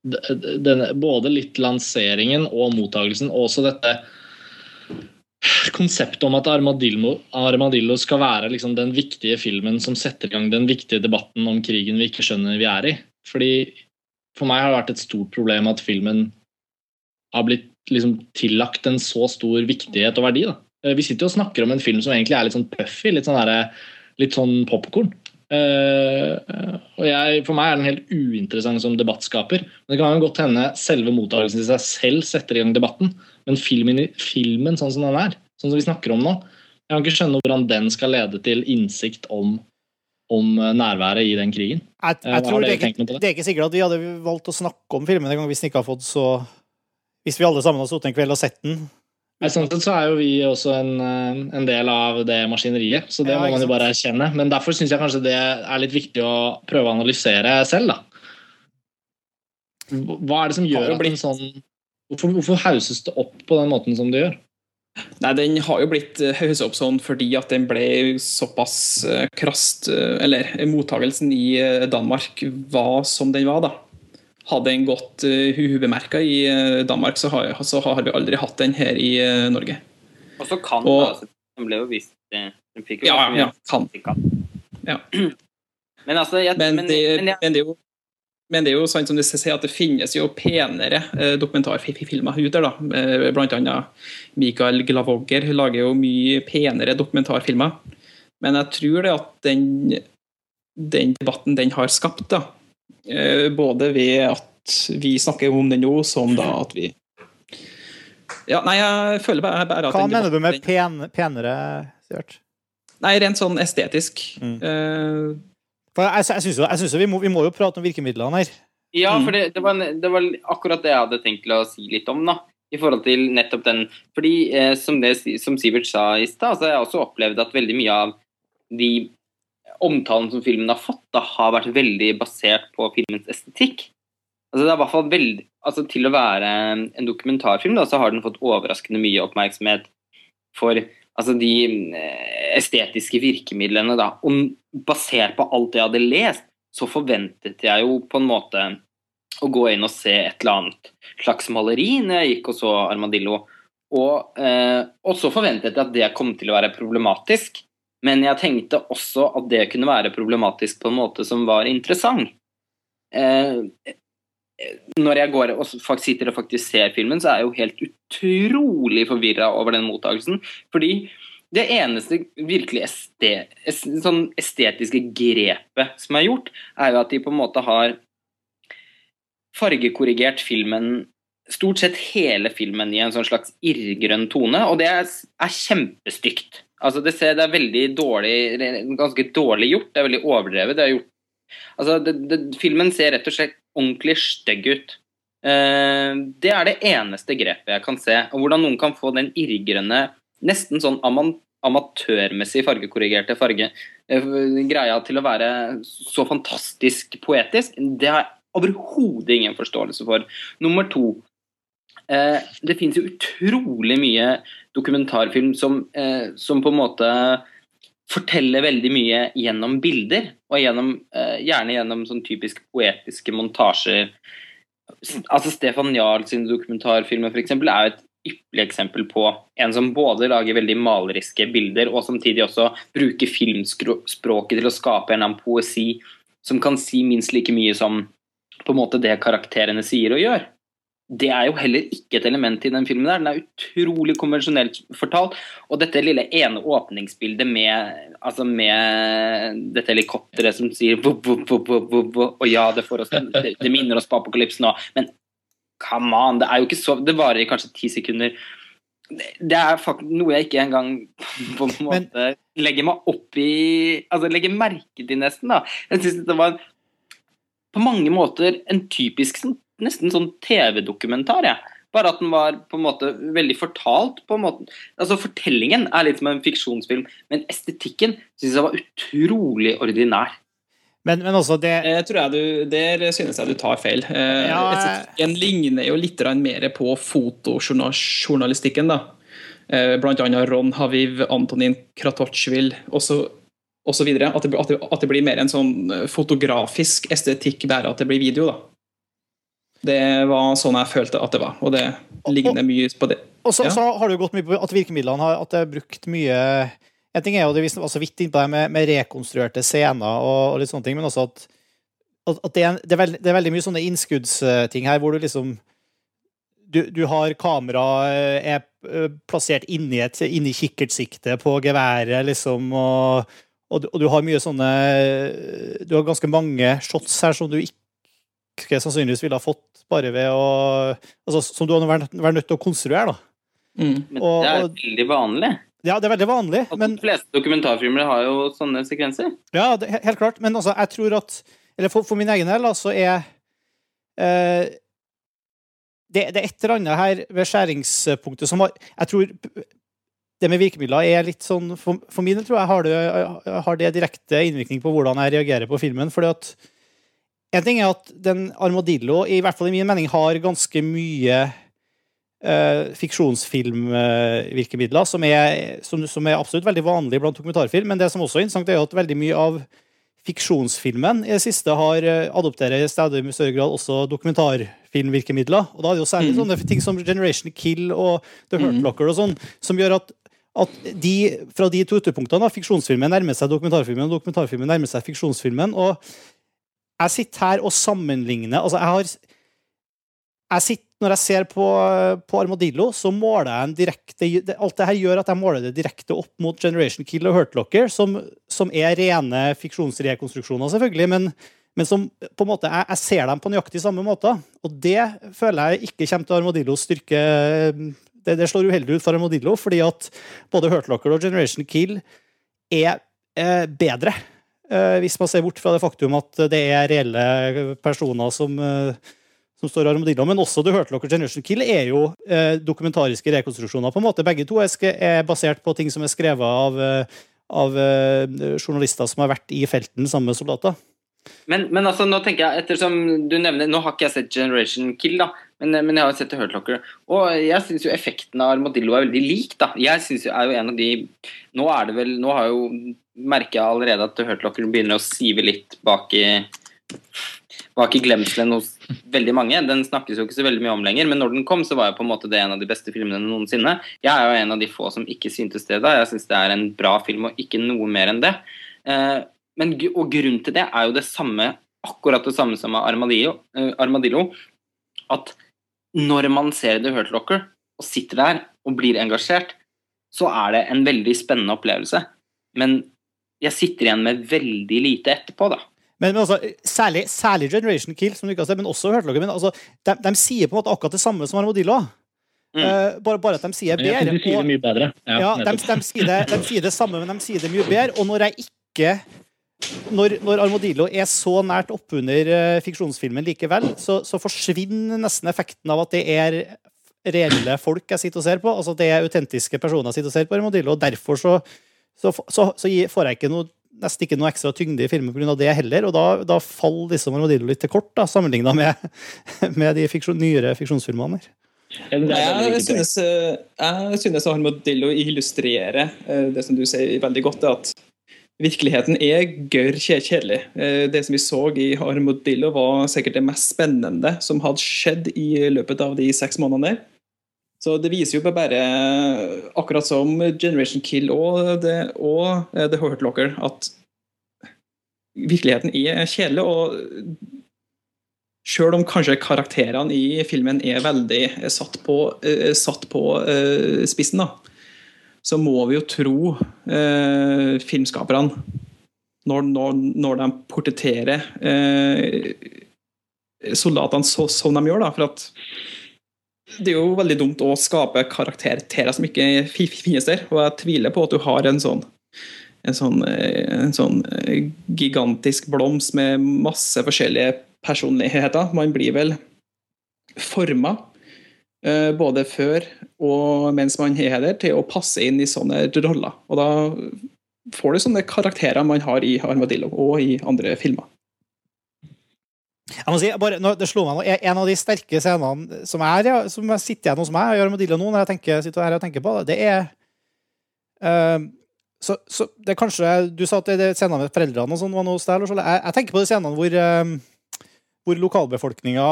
denne, både litt lanseringen og mottagelsen, og også dette konseptet om at Armadillo, Armadillo skal være liksom den viktige filmen som setter i gang den viktige debatten om krigen vi ikke skjønner vi er i. Fordi For meg har det vært et stort problem at filmen har blitt liksom tillagt en så stor viktighet og verdi. da. Eh, Vi sitter jo og snakker om en film som egentlig er litt sånn puffy, litt sånn, litt sånn popkorn. Uh, jeg, for meg er den helt uinteressant som debattskaper. Men det kan jo godt hende selve mottakelsen i seg selv setter i gang debatten. Men filmen, filmen sånn som den er, sånn som vi snakker om nå, jeg kan ikke skjønne hvordan den skal lede til innsikt om, om eh, nærværet i den krigen. Jeg, Eh, jeg tror har det, er ikke- det? det er ikke sikkert at vi hadde valgt å snakke om filmen en gang hvis den ikke har fått så Hvis vi alle sammen har sittet en kveld og sett den. Nei, Sånn sett så er jo vi også en, eh, en del av det maskineriet, så det Ja, må man jo bare erkjenne. Men derfor syns jeg kanskje det er litt viktig å prøve å analysere selv, da. Hva er det som gjør en blitt- sånn Hvorfor, hvorfor hauses det opp på den måten som det gjør? Nei, den har jo blitt eh, opp sånn fordi at den ble såpass eh, krast eh, Eller mottagelsen i Danmark var som den var, da. Hadde den gått ubemerka i Danmark, så har, så har vi aldri hatt den her i Norge. Og så kan Og- altså, Den ble jo vist Den fikk jo Ja, ja, kan. Ja. *clears throat* Men altså jeg, Men, men, det, men jeg, men, det er jo, men det er jo sant som du sier, at det finnes jo penere eh, dokumentarfilmer ute. da. Eh, Blant annet Mikael Glavogger lager jo mye penere dokumentarfilmer. Men jeg tror det at den, den debatten den har skapt, da, eh, både ved at vi snakker om den nå, som da at vi ja, nei, jeg føler bare, bare at Hva den mener du med pen, penere, Sivert? Nei, rent sånn estetisk. Mm. For jeg, jeg syns jo, jeg synes jo vi, må, vi må jo prate om virkemidlene her. ja, Mm. for det, det, var, det var akkurat det jeg hadde tenkt til å si litt om. da i forhold til nettopp den Fordi eh, som, det, som Sivert sa i stad, så har jeg også opplevd at veldig mye av de omtalen som filmen har fått, da, har vært veldig basert på filmens estetikk. Altså det er i hvert fall veldig, altså Til å være en dokumentarfilm da, så har den fått overraskende mye oppmerksomhet for altså de eh, estetiske virkemidlene. Da. Og basert på alt jeg hadde lest, så forventet jeg jo på en måte å gå inn og se et eller annet slags maleri når jeg gikk og så Armadillo. Og, eh, og så forventet jeg at det kom til å være problematisk. Men jeg tenkte også at det kunne være problematisk på en måte som var interessant. Eh, når jeg går og faktisk sitter og faktisk ser filmen, så er jeg jo helt utrolig forvirra over den mottakelsen. Fordi det eneste virkelig estet, sånn estetiske grepet som er gjort, er jo at de på en måte har fargekorrigert filmen Stort sett hele filmen i en sånn slags irrgrønn tone, og det er, kjempestygt. Altså det, ser, det er veldig dårlig, ganske dårlig gjort. Det er veldig overdrevet. Det er gjort Altså, det, det, filmen ser rett og slett ordentlig stygg ut. Eh, det er det eneste grepet jeg kan se. Og hvordan noen kan få den irrgrønne, nesten sånn amatørmessig fargekorrigerte farge, eh, greia til å være så fantastisk poetisk, det har jeg overhodet ingen forståelse for. Nummer to. Eh, det fins jo utrolig mye dokumentarfilm som, som på en måte forteller veldig mye gjennom bilder, og gjennom, eh, gjerne gjennom sånn typisk poetiske montasjer. Altså Stefan Jarl sine dokumentarfilmer for eksempel, er jo et ypperlig eksempel på en som både lager veldig maleriske bilder, og samtidig også bruker filmspråket til å skape en eller annen poesi som kan si minst like mye som på en måte det karakterene sier og gjør det er jo heller ikke et element i den filmen. der. Den er utrolig konvensjonelt fortalt. Og dette lille ene åpningsbildet med, altså med dette helikopteret som sier Og ja, det, får oss, det, det minner oss på apokalypsen òg, men come on, det er jo ikke så Det varer i kanskje ti sekunder. Det, det er faktisk noe jeg ikke engang på en måte Men- legger meg opp i Altså legger merke til, nesten. da. Jeg synes det var på mange måter en typisk sånn nesten sånn TV-dokumentar. Ja. Bare at den var på en måte veldig fortalt. på en måte. Altså Fortellingen er litt som en fiksjonsfilm, men estetikken syns jeg var utrolig ordinær. Men, men også det jeg tror jeg du, Der synes jeg du tar feil. Eh, Ja, jeg- estetikken ligner jo litt mer på fotojournalistikken. da. Eh, blant annet Ron Haviv, Antonin Kratochvil osv. At, det- at, det- blir mer en sånn eh, fotografisk estetikk, bare at det blir video. da. Det var sånn jeg følte at det var, og det ligner mye på det. Og så, Ja. så har det gått mye på at virkemidlene har at det er brukt mye En ting er jo det vi var så vidt innpå det med, med rekonstruerte scener og, og litt sånne ting, men også at at, det, er, det, er veldig, det er veldig mye sånne innskuddsting her, hvor du liksom du, du har kamera eh, er eh, plassert inni, et, inni kikkertsiktet på geværet, liksom, og, og, du, og, du, har mye sånne Du har ganske mange shots her som du ikke sannsynligvis ville ha fått bare ved å altså, Som du hadde vært, vært nødt til å konstruere, da. Mm. Men det er veldig vanlig. Ja, det er veldig vanlig. Men, de fleste dokumentarfilmer har jo sånne sekvenser. Ja, det, helt klart. Men altså, jeg tror at Eller for, for min egen del, altså, er eh, det, det, er et eller annet her ved skjæringspunktet som har Jeg tror det med virkemidler er litt sånn For, for min del tror jeg har det, har det direkte innvirkning på hvordan jeg reagerer på filmen. fordi at en ting er at den Armadillo, i hvert fall i min mening, har ganske mye uh, fiksjonsfilmvirkemidler, som, som, som, er absolutt veldig vanlig blant dokumentarfilm. Men det som også er interessant, er at veldig mye av fiksjonsfilmen i det siste har uh, adopterer i stadig større grad også dokumentarfilmvirkemidler. Og da er det jo særlig mm. sånne ting som Generation Kill og The Hurt mm. Locker og sånn, som gjør at at de, fra de to ytterpunktene, fiksjonsfilmen nærmer seg dokumentarfilmen, og dokumentarfilmen nærmer seg fiksjonsfilmen. og Jeg sitter her og sammenligner altså jeg har jeg sitter, Når jeg ser på, på, Armadillo, så måler jeg en direkte Alt det her gjør at jeg måler det direkte opp mot Generation Kill og Hurtlocker, som, som er rene fiksjonsrekonstruksjoner, selvfølgelig, men, men som på en måte, jeg, jeg, ser dem på nøyaktig samme måte. Og det føler jeg ikke kommer til Armadillos styrke det, det, slår uheldig ut for Armadillo, fordi at både Hurtlocker og Generation Kill er eh, bedre. Eh, hvis man ser bort fra det faktum at det er reelle personer som eh, som står Armadillo, men også The hørte Locker Generation Kill er jo eh, dokumentariske rekonstruksjoner. på en måte. Begge to er, er, basert på ting som er skrevet av, av journalister som har vært i felten sammen med soldater. Men, men, altså, nå tenker jeg, ettersom du nevner Nå har ikke jeg sett Generation Kill, da, men, men jeg har sett The Hurt Locker. Og jeg syns jo effekten av Armadillo er veldig lik. da. Jeg synes jo er jo en av de Nå er det vel, nå har jo merker jeg allerede at Locker begynner å sive litt bak i bak i glemselen hos veldig mange. Den snakkes jo ikke så veldig mye om lenger, men når den kom, så var jo på en måte det en av de beste filmene noensinne. Jeg er jo en av de få som ikke syntes det da. Jeg syns det er en bra film og ikke noe mer enn det. Eh, men, og grunnen til det er jo det samme, akkurat det samme som Armadillo, eh, Armadillo at når man ser The Hurt Locker og sitter der og blir engasjert, så er det en veldig spennende opplevelse. Men jeg sitter igjen med veldig lite etterpå, da. Men, men altså, særlig, særlig, Generation Kill, som du ikke har sett, men også Hurtlocker. Men altså, de, de, sier på en måte akkurat det samme som Armadillo. Mm. Uh, bare, bare, at de sier bedre. de sier det mye bedre. Ja, ja de, de, sier det, de, sier det, samme, men de sier det mye bedre. Og når jeg ikke når, når Armadillo er så nært oppunder uh, fiksjonsfilmen likevel, så, så, forsvinner nesten effekten av at det er reelle folk jeg sitter og ser på. Altså det er autentiske personer jeg sitter og ser på Armadillo, og derfor så, så, så får jeg ikke noe nesten ikke noe ekstra tyngde i filmen pga. det heller. Og da, da faller liksom Armadillo litt til kort, da, sammenligna med, *laughs* med, de fiksjon, nyere fiksjonsfilmene. Jeg synes, eh, jeg synes Armadillo illustrerer eh, det som du sier veldig godt, at virkeligheten er gørr kjedelig. Eh, det som vi så i Armadillo, var sikkert det mest spennende som hadde skjedd i løpet av de seks månedene der. Så det viser jo bare, akkurat som Generation Kill og, det, og eh, The Hurt Locker, at virkeligheten er kjedelig. Og sjøl om kanskje karakterene i filmen er veldig satt på, uh, satt på uh, spissen, da, så må vi jo tro uh, filmskaperne når, når, når, de portretterer soldatene så, som de gjør. da, for at det er jo veldig dumt å skape karakterer som ikke finnes der. Og jeg tviler på at du har en sånn en sånn, en sånn eh, gigantisk blomst med masse forskjellige personligheter. Man blir vel forma eh, både før og mens man er der, til å passe inn i sånne roller. Og da får du sånne karakterer man har i Armadillo og i andre filmer. Jeg må si, bare, det slo meg nå, En av de sterke scenene som, er, ja, som sitter igjen hos meg, og gjør med Armadillo nå, når jeg tenker, sitter her og tenker på det, det er uh, så, så, det er kanskje Du sa at det er scenene med foreldrene og sånn var noe style, jeg, jeg, tenker på de scenene hvor, uh, hvor lokalbefolkninga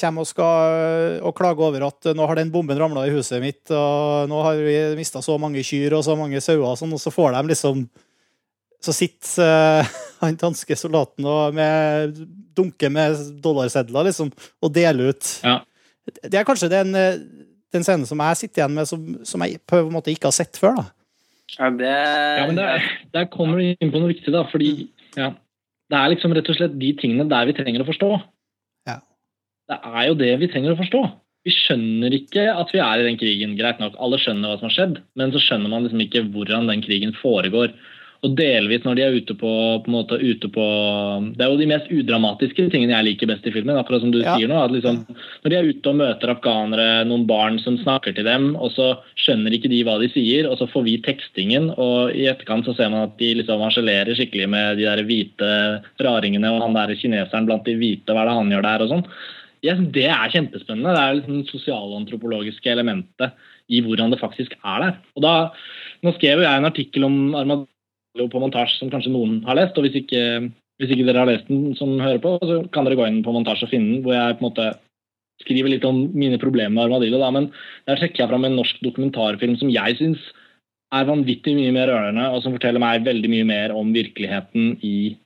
kommer og skal og klager over at nå har den bomben ramla i huset mitt, og nå har vi mista så mange kyr og så mange sauer, og, sånn, og så får de liksom Så sitter uh, *laughs* han danske soldaten og med dunker med dollarsedler, liksom, og deler ut. Ja. Det er kanskje den, eh, den scenen som jeg sitter igjen med, som, som jeg på en måte ikke har sett før. da. Ja, det Ja, men der, der kommer du inn på noe viktig, da. Fordi ja, det er liksom rett og slett de tingene der vi trenger å forstå. Ja. Det er jo det vi trenger å forstå. Vi skjønner ikke at vi er i den krigen. Greit nok, alle skjønner hva som har skjedd, men så skjønner man liksom ikke hvordan den krigen foregår. Og delvis når de er ute på, på en måte ute på Det er jo de mest udramatiske tingene jeg liker best i filmen. akkurat som du Ja. sier nå, at liksom, Når de er ute og møter afghanere, noen barn som snakker til dem, og så skjønner ikke de hva de sier, og så får vi tekstingen, og i etterkant så ser man at de liksom harselerer skikkelig med de der hvite raringene og han der kineseren blant de hvite, hva er det han gjør der, og sånn. Jeg synes Det er kjempespennende. Det er liksom det sosialantropologiske elementet i hvordan det faktisk er der. Og da, Nå skrev jeg en artikkel om Armadillo på montasje som kanskje noen har lest. og Hvis ikke, hvis ikke dere har lest den som hører på, så kan dere gå inn på montasje og finne den. Hvor jeg på en måte skriver litt om mine problemer med Armadillo. Da, men der trekker jeg fram en norsk dokumentarfilm som jeg syns er vanvittig mye mer rørende, og som forteller meg veldig mye mer om virkeligheten i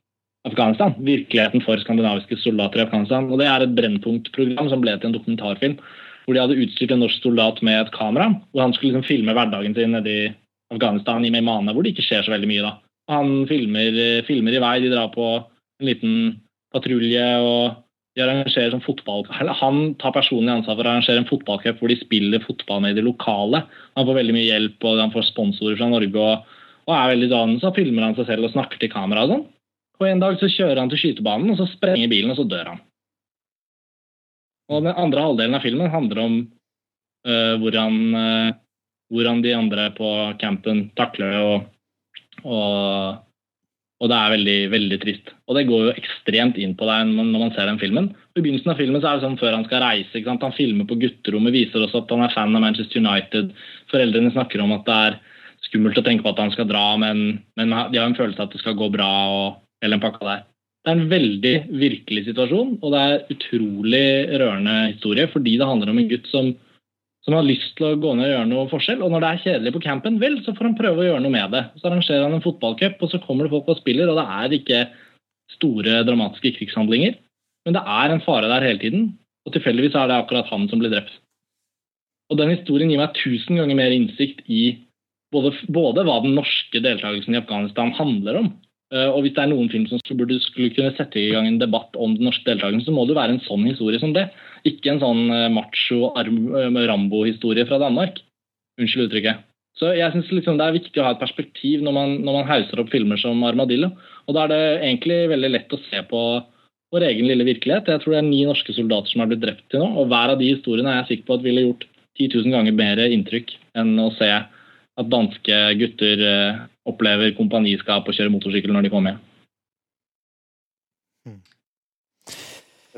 Afghanistan. Virkeligheten for skandinaviske soldater i Afghanistan. Og Det er et Brennpunkt-program som ble til en dokumentarfilm. Hvor de hadde utstyrt en norsk soldat med et kamera. Hvor han skulle liksom filme hverdagen sin nede i Afghanistan, i Meymane, hvor det ikke skjer så veldig mye. da. Han filmer, filmer i vei, de drar på en liten patrulje og de arrangerer sånn fotball... Han tar personlig ansvar for å arrangere en fotballcup hvor de spiller fotball med de lokale. Han får veldig mye hjelp, og han får sponsorer fra Norge. og, og er veldig sånn, Så filmer han seg selv og snakker til kamera og sånn. Og En dag så kjører han til skytebanen, og så sprenger bilen, og så dør han. Og Den andre halvdelen av filmen handler om øh, hvordan, øh, hvordan de andre på campen takler det. Og, og, og det er veldig, veldig trist. Og det går jo ekstremt inn på deg når man ser den filmen. I begynnelsen av filmen så er det sånn før han skal reise. Han filmer på gutterommet, viser også at han er fan av Manchester United. Foreldrene snakker om at det er skummelt å tenke på at han skal dra, men, men de har en følelse av at det skal gå bra. og hele den pakka der. Det er en veldig virkelig situasjon, og det er utrolig rørende historie fordi det handler om en gutt som, som har lyst til å gå ned og gjøre noe forskjell. Og når det er kjedelig på campen, vel, så får han prøve å gjøre noe med det. Så arrangerer han en fotballcup, og så kommer det folk og spiller, og det er ikke store, dramatiske krigshandlinger. Men det er en fare der hele tiden, og tilfeldigvis er det akkurat han som blir drept. Og den historien gir meg tusen ganger mer innsikt i både, både hva den norske deltakelsen i Afghanistan handler om, Uh, og hvis det er noen film som skulle, skulle kunne sette i gang en debatt om den norske deltakelsen, så må det være en sånn historie som det. Ikke en sånn uh, macho uh, Rambo-historie fra Danmark. Unnskyld uttrykket. Så jeg synes liksom Det er viktig å ha et perspektiv når man, når man hauser opp filmer som Armadillo. Og da er det egentlig veldig lett å se på vår egen lille virkelighet. Jeg tror det er ni norske soldater som er blitt drept til nå, og hver av de historiene er jeg sikker på at ville gjort 10 000 ganger mer inntrykk enn å se at danske gutter opplever kompaniskap og kjører motorsykkel når de kommer hjem.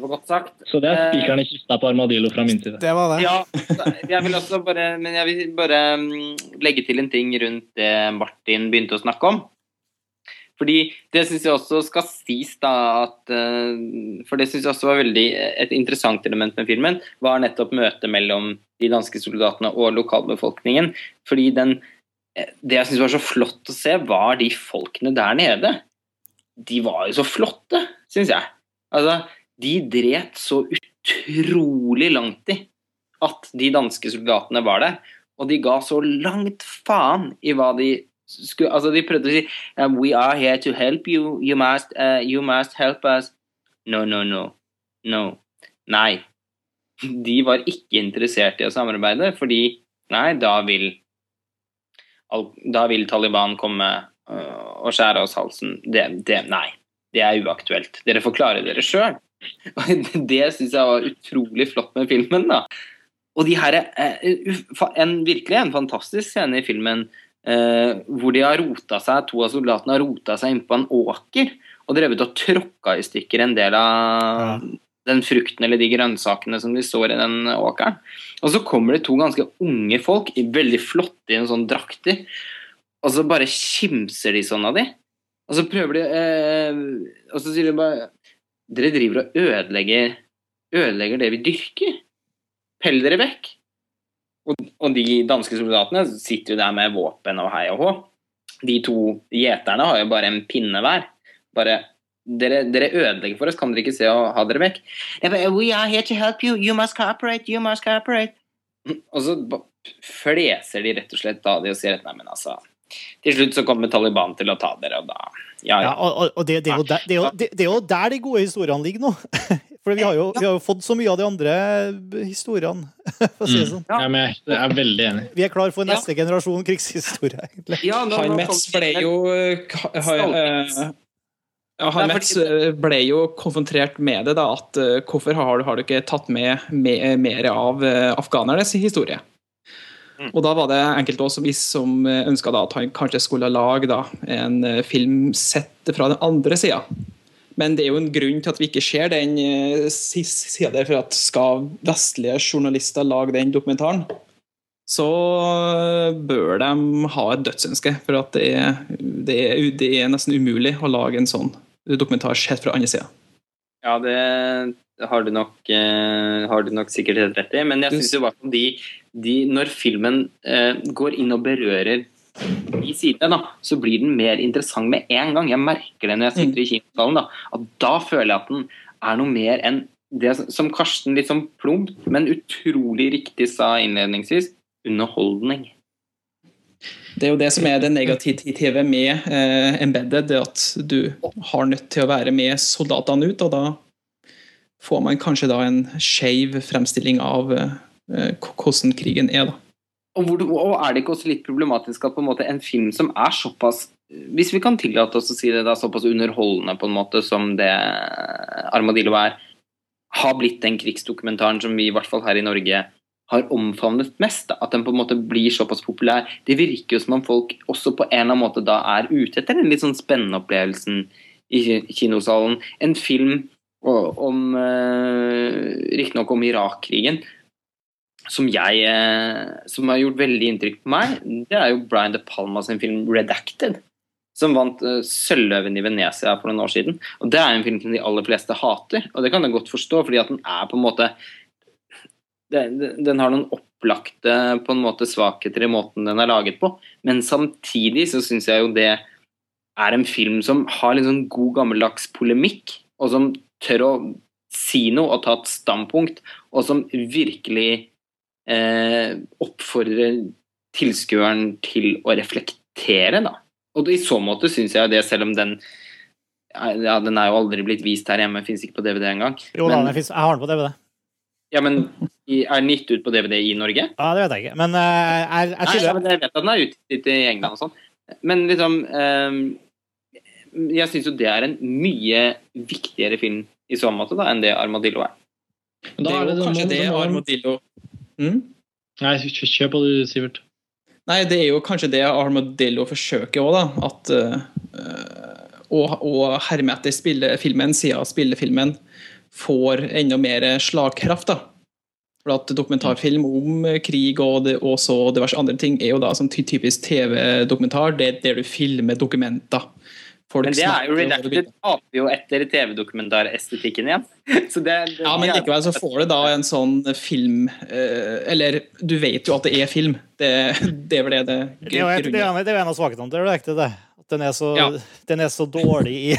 Det var godt sagt. Så det er spikeren i kista på Armadillo fra min side. Det var det. Ja, jeg vil også bare, men jeg vil bare mm, legge til en ting rundt det Martin begynte å snakke om. Fordi det syns jeg også skal sies, da, at eh, For det syns jeg også var veldig et interessant element med filmen, var nettopp møtet mellom de danske soldatene og lokalbefolkningen. Fordi den det jeg syns var så flott å se, var de folkene der nede. De var jo så flotte, syns jeg. Altså, de dret så utrolig langt i at de danske soldatene var der. Og de ga så langt faen i hva de skulle Altså, de prøvde å si um, We are here to help you. You must, uh, you must help us. No, no, no. No. Nei. De var ikke interessert i å samarbeide, fordi Nei, da vil da vil Taliban komme uh, og skjære oss halsen. Det, det, nei, det er uaktuelt. Dere får klare dere sjøl. *laughs* Det syns jeg var utrolig flott med filmen. da. Og de her, en, Virkelig en fantastisk scene i filmen eh, hvor de har rota seg, to av soldatene har rota seg inn på en åker og drevet og tråkka i stykker en del av ja. den frukten eller de grønnsakene som de står i den åkeren. Og så kommer det to ganske unge folk, veldig flotte i en sånn drakter, og så bare kimser de sånn av de. Og så prøver de eh, Og så sier de bare Dere driver og ødelegger ødelegger det vi dyrker. Pell dere vekk. Og, og de danske soldatene sitter jo der med våpen og hei og hå. De to gjeterne har jo bare en pinne hver. bare dere, dere ødelegger for oss, kan dere ikke se å ha dere vekk? We are here to help you, you must cooperate, you must cooperate. Og så fleser de rett og slett av de og sier at nei, men altså Til slutt så kommer Taliban til å ta dere, og da Ja, Ja, ja. og, og- det, det, er jo der, det, er jo, det, er jo der de gode historiene ligger nå. *laughs* For vi har, jo, vi har jo fått så mye av de andre historiene, *laughs* for å si det sånn. Ja, men jeg, jeg er veldig enig. Vi er klar for Ja. neste generasjon krigshistorie, *laughs* egentlig. ja nå- Han nå Metz ble jo ha- ha- Stalkings. eh, ja, han Metz eh, ble jo konfrontert med det, da, at eh, hvorfor har, har du ikke tatt med, med mer av afghanernes historie? Mm. Og da var det enkelte også vi som ønska at han kanskje skulle lage da, en eh, film sett fra den andre sida. Men det er jo en grunn til at vi ikke ser den eh, sida der, for at skal vestlige journalister lage den dokumentaren, så bør de ha et dødsønske. For at det er, det er, det er nesten umulig å lage en sånn dokumentar sett fra andre sida. Ja, det har du nok, eh, har du nok sikkert helt rett i. Men jeg syns jo hvert fall de, de Når filmen eh, går inn og berører de sidene, da, så blir den mer interessant med en gang. Jeg merker det når jeg sitter i kinosalen. Da, at da føler jeg at den er noe mer enn det som Karsten litt sånn plumpt, men utrolig riktig sa innledningsvis, underholdning. Det er jo det som er det negative med eh, embedded, det at du har nødt til å være med soldatene ut, og da får man kanskje da en skeiv fremstilling av eh, hvordan krigen er, da. Og, hvor, og er det ikke også litt problematisk at på en måte en film som er såpass Hvis vi kan tillate oss å si det, da, såpass underholdende på en måte som det Armadillo er, har blitt den krigsdokumentaren som vi i hvert fall her i Norge har omfavnet mest. Da. At den på en måte blir såpass populær. Det virker jo som om folk også på en eller annen måte da er ute etter den litt sånn spennende opplevelsen i kinosalen. En film om eh, Riktignok om Irak-krigen, som jeg eh, som har gjort veldig inntrykk på meg, det er jo Brian De Palma sin film 'Redacted'. Som vant uh, Sølvløven i Venezia for noen år siden. Og Det er en film som de aller fleste hater, og det kan jeg godt forstå, fordi at den er på en måte den, den har noen opplagte på en måte svakheter i måten den er laget på, men samtidig så syns jeg jo det er en film som har litt sånn god gammeldags polemikk, og som tør å si noe og ta et standpunkt, og som virkelig eh, oppfordrer tilskueren til å reflektere, da. Og i så måte syns jeg det, selv om den ja, Den er jo aldri blitt vist her hjemme, fins ikke på DVD engang. Jo da, Men- jeg har den på DVD. Ja, men er den gitt ut på DVD i Norge? Ja, det vet jeg ikke. Men eh, jeg, jeg, Nei, ja, men jeg vet at den er utgitt i England og sånn. Men liksom um, Jeg syns jo det er en mye viktigere film i så måte da, enn det Armadillo er. Men Det da er jo det- kanskje det Armadillo mm? Nei, kjør på du, Sivert. Nei, det er jo kanskje det Armadillo forsøker òg, da. At uh, å, å herme etter spillefilmen siden spillefilmen får enda mer slagkraft, da. For at dokumentarfilm om krig og, det, og så diverse andre ting er jo da som typisk TV-dokumentar, det er der du filmer dokumenter. Folk Men det er jo Redacted taper jo etter TV-dokumentarestetikken igjen. *laughs* Så det, det, Ja, men likevel så får du da en sånn film eh, Eller du vet jo at det er film. Det, det er vel det det Det er jo det er en- det er jo en av svakhetene til Redacted, det. At den er så, Ja. den er så dårlig i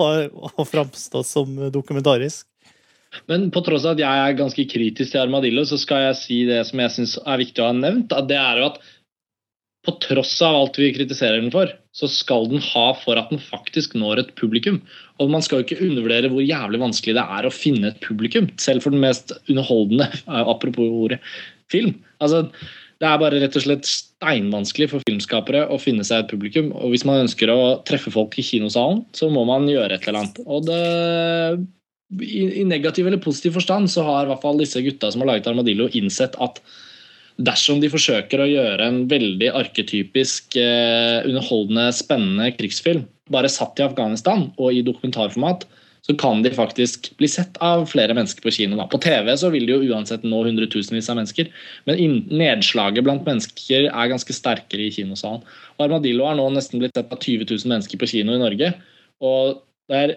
å, *laughs* å framstå som dokumentarisk. Men på tross av at jeg er ganske kritisk til Armadillo, så skal jeg si det som jeg syns er viktig å ha nevnt. At det er jo at på tross av alt vi kritiserer den for, så skal den ha for at den faktisk når et publikum. Og man skal jo ikke undervurdere hvor jævlig vanskelig det er å finne et publikum, selv for den mest underholdende, *laughs* apropos ordet, film. Altså, det er bare rett og slett steinvanskelig for filmskapere å finne seg et publikum. Og hvis man ønsker å treffe folk i kinosalen, så må man gjøre et eller annet. Og det i, i negativ eller positiv forstand så har i hvert fall disse gutta som har laget Armadillo, innsett at dersom de forsøker å gjøre en veldig arketypisk, eh, underholdende, spennende krigsfilm, bare satt i Afghanistan og i dokumentarformat, så kan de faktisk bli sett av flere mennesker på kino. Da. På TV så vil de jo uansett nå hundretusenvis av mennesker, men nedslaget blant mennesker er ganske sterkere i kinosalen. Og Armadillo har nå nesten blitt sett av 20 000 mennesker på kino i Norge. Og det er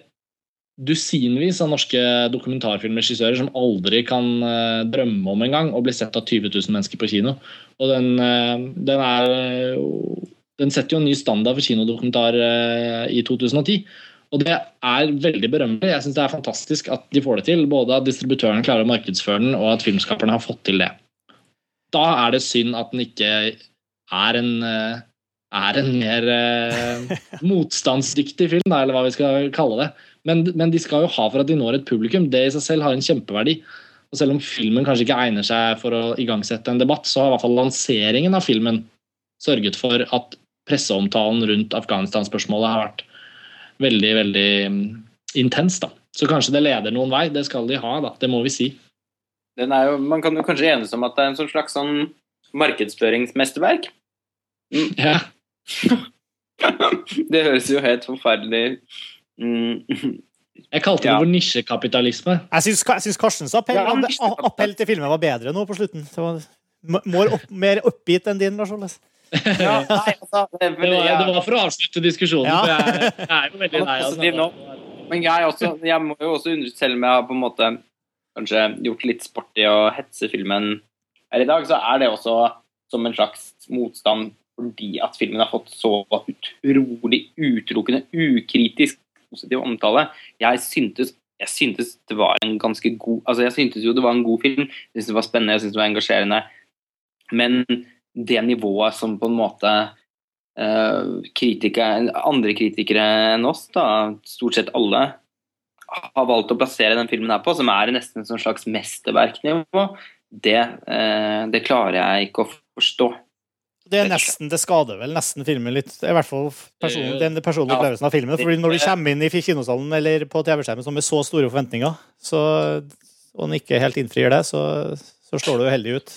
dusinvis av norske dokumentarfilmregissører som aldri kan eh, drømme om engang å bli sett av 20 000 mennesker på kino. Og den, eh, den er Den setter jo en ny standard for kinodokumentar eh, i 2010. Og det er veldig berømmelig. Jeg syns det er fantastisk at de får det til. Både at distributøren klarer å markedsføre den, og at filmskaperne har fått til det. Da er det synd at den ikke er en, er en mer *laughs* motstandsdyktig film, eller hva vi skal kalle det. Men, men de skal jo ha for at de når et publikum. Det i seg selv har en kjempeverdi. Og selv om filmen kanskje ikke egner seg for å igangsette en debatt, så har i hvert fall lanseringen av filmen sørget for at presseomtalen rundt Afghanistan-spørsmålet har vært veldig, veldig mm, intens. da. Så kanskje det leder noen vei. Det skal de ha, da. Det må vi si. Den jo, man kan jo kanskje enes om at det er en sånn slags sånn markedsføringsmesterverk. Ja. *laughs* det høres jo helt forferdelig mm. *laughs* Jeg kalte det Ja. for nisjekapitalisme. Jeg syns, Karstens appell, Ja, appell til filmen var bedre nå på slutten. Det var more opp, mer oppgitt enn din, Lars Olles. Ja, *laughs* nei, altså, det, Det var, det var for å avslutte diskusjonen. Ja. for jeg, jeg er jo veldig lei det. Men jeg, også, jeg må jo også undre, selv om jeg har på en måte kanskje gjort litt sport i å hetse filmen her i dag, så er det også som en slags motstand fordi at filmen har fått så utrolig utelukkende, ukritisk positiv omtale. Jeg syntes, jeg syntes det var en ganske god Altså, jeg syntes jo det var en god film. Jeg syntes det var spennende, jeg syntes det var engasjerende. Men det nivået som på en måte uh, andre kritikere enn oss, da, stort sett alle, har valgt å plassere den filmen her på, som er nesten et slags mesterverknivå, det, uh, det klarer jeg ikke å forstå. Det er nesten, det skader vel nesten filmen litt. I hvert fall person, den personlige Ja. opplevelsen av filmen. Fordi når du kommer inn i kinosalen eller på TV-skjermen med så store forventninger, så, og den ikke helt innfrir det, så, så slår du heldig ut.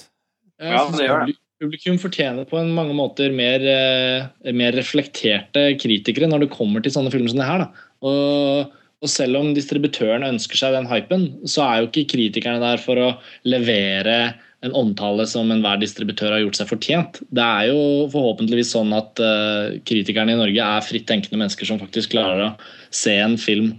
Ja, det gjør det. Publikum fortjener på en mange måter mer, eh, mer reflekterte kritikere når det kommer til sånne filmer som det her. Da. Og, og selv om distributøren ønsker seg den hypen, så er jo ikke kritikerne der for å levere en omtale som enhver distributør har gjort seg fortjent. Det er jo forhåpentligvis sånn at uh, kritikerne i Norge er fritt tenkende mennesker som faktisk klarer å se en film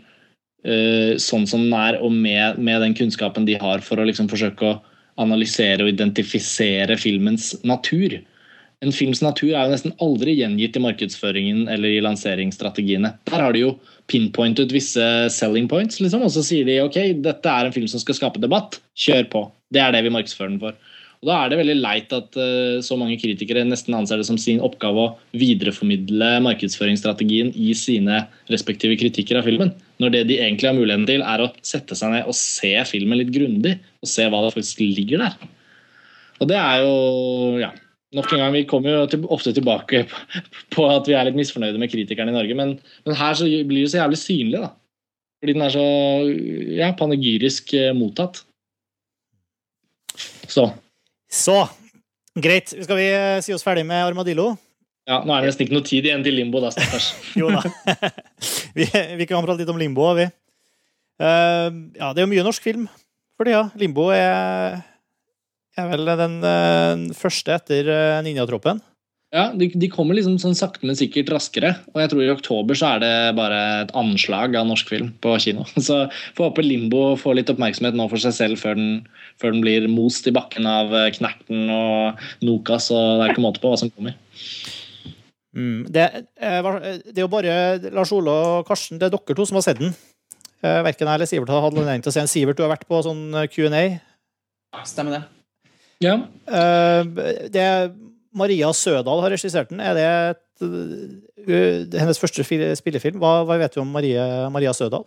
uh, sånn som den er, og med, med den kunnskapen de har for å liksom forsøke å analysere og identifisere filmens natur. En films natur er jo nesten aldri gjengitt i markedsføringen eller i lanseringsstrategiene. Der har de jo pinpointet visse selling points, liksom, og så sier de ok, dette er en film som skal skape debatt. Kjør på. Det er det vi markedsfører den for. Og Da er det veldig leit at uh, så mange kritikere nesten anser det som sin oppgave å videreformidle markedsføringsstrategien i sine respektive kritikker av filmen. Når det de egentlig har muligheten til, er å sette seg ned og se filmen litt grundig. Og se hva det faktisk ligger der. Og det er jo ja, Nok en gang, Vi kommer jo ofte tilbake på, på at vi er litt misfornøyde med kritikerne i Norge, men, men her så blir det så jævlig synlig. da. Fordi den er så ja, panegyrisk eh, mottatt. Så. Så, greit. Skal vi eh, si oss ferdig med Armadillo? Ja, Nå er det nesten ikke noe tid igjen til limbo, da, stakkars. *laughs* Jo da. *laughs* vi, vi kan prate litt om Limbo, vi. Uh, ja, det er jo mye norsk film for tida. Limbo er, er vel den uh, første etter uh, Ninjatroppen. Ja, de, de kommer liksom sånn sakte, men sikkert raskere. Og jeg tror i oktober så er det bare et anslag av norsk film på kino. *laughs* Så får håpe Limbo får litt oppmerksomhet nå for seg selv før den, før den blir most i bakken av eh, Knerten og Nokas, og det er ikke måte på hva som kommer. Mm. Det, eh, det er jo bare Lars Ole og Karsten, det er dere to som har sett den. Eh, Verken jeg eller Sivert har hatt anledning til å se den. Sivert, du har vært på sånn eh, Q&A. Stemmer det. Ja, Eh, Det Maria Sødal har regissert den. Er det et, hennes første spillefilm? Hva, hva vet du om Marie, Maria Sødal?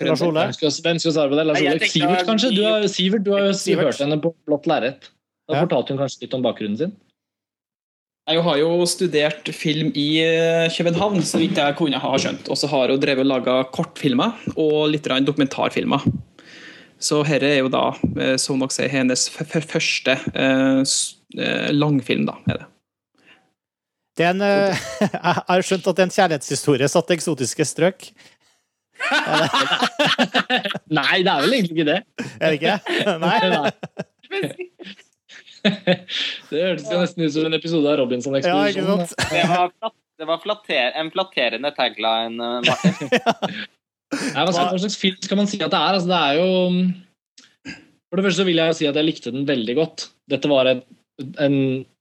Lars Ole? Hvem skal, hvem skal svare på det? Lars Ole? Sivert, kanskje? Du har, Sivert, du har jo Sivert. hørt henne på blått lerret. Da Ja. fortalte hun kanskje litt om bakgrunnen sin? Jeg har jo studert film i eh, København, så vidt jeg kunne ha skjønt. Og så har hun drevet og laga kortfilmer og litt dokumentarfilmer. Så dette er jo da, eh, som dere sier, hennes f f første eh, eh, langfilm, da. Er det. Det er en, eh, *laughs* jeg har skjønt at det er en kjærlighetshistorie satt i eksotiske strøk. *laughs* Nei, det er vel egentlig ikke det. Er det ikke? *laughs* Nei? Det hørtes jo nesten ut som en episode av Ja, Robinson-ekspedisjonen. sant? Det var, flat, det var flatter, en flatterende tagline, Martin. Nei, hva, hva slags film skal man si at det er? Altså, det er jo For det første vil jeg si at jeg likte den veldig godt. Dette var et, en,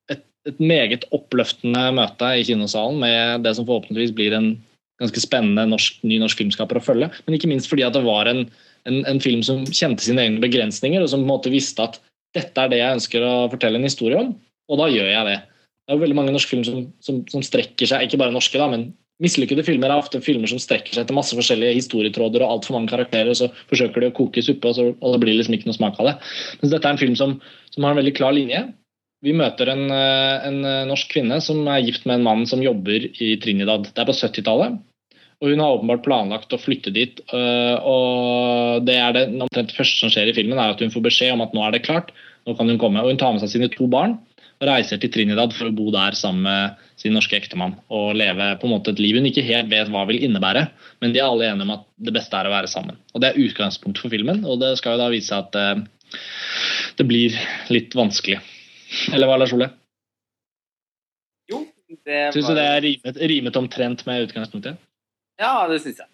et et meget oppløftende møte i kinosalen med det som forhåpentligvis blir en ganske spennende norsk, ny norsk filmskaper å følge. Men ikke minst fordi at det var en, en, en, film som kjente sine egne begrensninger, og som på en måte visste at dette er det jeg ønsker å fortelle en historie om, og da gjør jeg det. Det er jo veldig mange norske filmer som, som, som strekker seg, ikke bare norske, da, men mislykkede filmer er ofte filmer som strekker seg etter masse forskjellige historietråder og altfor mange karakterer, og så forsøker de å koke suppe, og, så, og det blir liksom ikke noe smak av det. Mens dette er en film som, som har en veldig klar linje. Vi møter en, eh, en, eh, norsk kvinne som er gift med en mann som jobber i Trinidad. Det er på 70-tallet. Og hun har åpenbart planlagt å flytte dit. Øh, og det er det omtrent første som skjer i filmen, er at hun får beskjed om at nå er det klart, nå kan hun komme. Og hun tar med seg sine to barn reiser til Trinidad for å bo der sammen med sin norske ektemann. Og leve på en måte et liv hun ikke helt vet hva vil innebære, men de er alle enige om at det beste er å være sammen. Og Det er utgangspunktet for filmen, og det skal jo da vise seg at uh, det blir litt vanskelig. *laughs* Eller hva, Lars Ole? Jo, det var Syns du det er rimet, rimet omtrent med utgangspunktet? Ja, det syns jeg.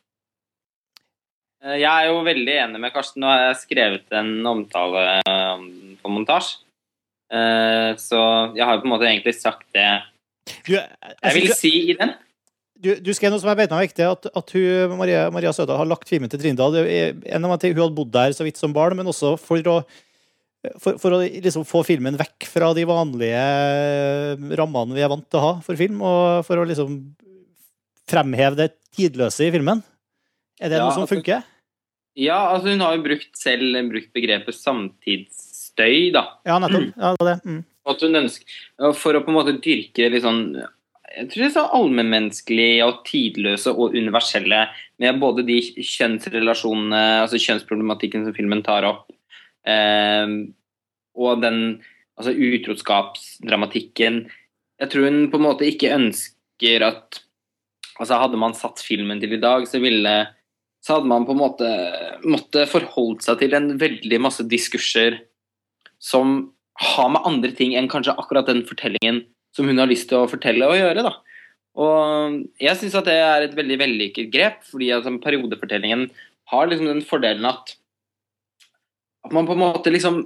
Eh, jeg er jo veldig enig med Karsten. Har jeg skrevet en omtale på montasje. Eh, så jeg har jo på en måte egentlig sagt det Du, jeg vil si i den. Du, du skrev noe som jeg vet meg viktig, at, at hun, Maria, Maria Sødal har lagt filmen til Trindal. En av ting, Hun hadde bodd der så vidt som barn, men også for å, for, for å liksom få filmen vekk fra de vanlige rammene vi er vant til å ha for film, og for å liksom fremheve det tidløse i filmen. Er det Ja, noe som altså- funker? Ja, altså hun har jo brukt selv brukt begrepet samtidsstøy, da. Ja, nettopp. Ja, det var det. Mm. At hun ønsker For å på en måte dyrke litt sånn jeg tror det er så allmennmenneskelige og tidløse og universelle med både de kjønnsrelasjonene, altså kjønnsproblematikken som filmen tar opp, eh, og den altså utroskapsdramatikken. Jeg tror hun på en måte ikke ønsker at Altså Hadde man satt filmen til i dag, så ville så hadde man på en måte måtte forholdt seg til en veldig masse diskurser som har med andre ting enn kanskje akkurat den fortellingen som hun har lyst til å fortelle og gjøre. da. Og jeg syns at det er et veldig vellykket grep, fordi at periodefortellingen har liksom den fordelen at at man på en måte liksom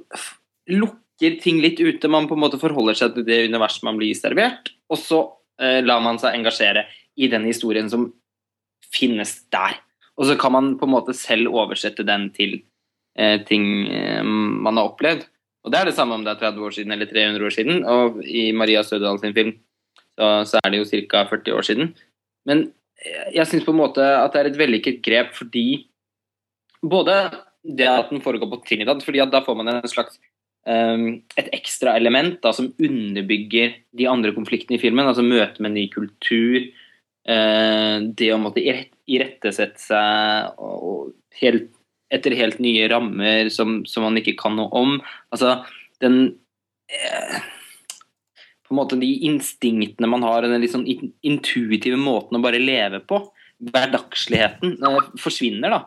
lukker ting litt ute. Man på en måte forholder seg til det universet man blir servert, og så eh, lar man seg engasjere i den historien som finnes der. Og så kan man på en måte selv oversette den til eh, ting eh, man har opplevd. Og det er det samme om det er 30 år siden eller 300 år siden. Og i Maria Stødal sin film så, så er det jo ca. 40 år siden. Men eh, jeg syns på en måte at det er et vellykket grep fordi både det at den foregår på Trinidad, fordi at da får man en slags um, et ekstra element da, som underbygger de andre konfliktene i filmen. Altså møte med ny kultur, uh, det å måtte irett- irettesette seg og, og helt, etter helt nye rammer som, som man ikke kan noe om. Altså den eh, På en måte de instinktene man har, den litt sånn intuitive måten å bare leve på. Hverdagsligheten eh, forsvinner, da.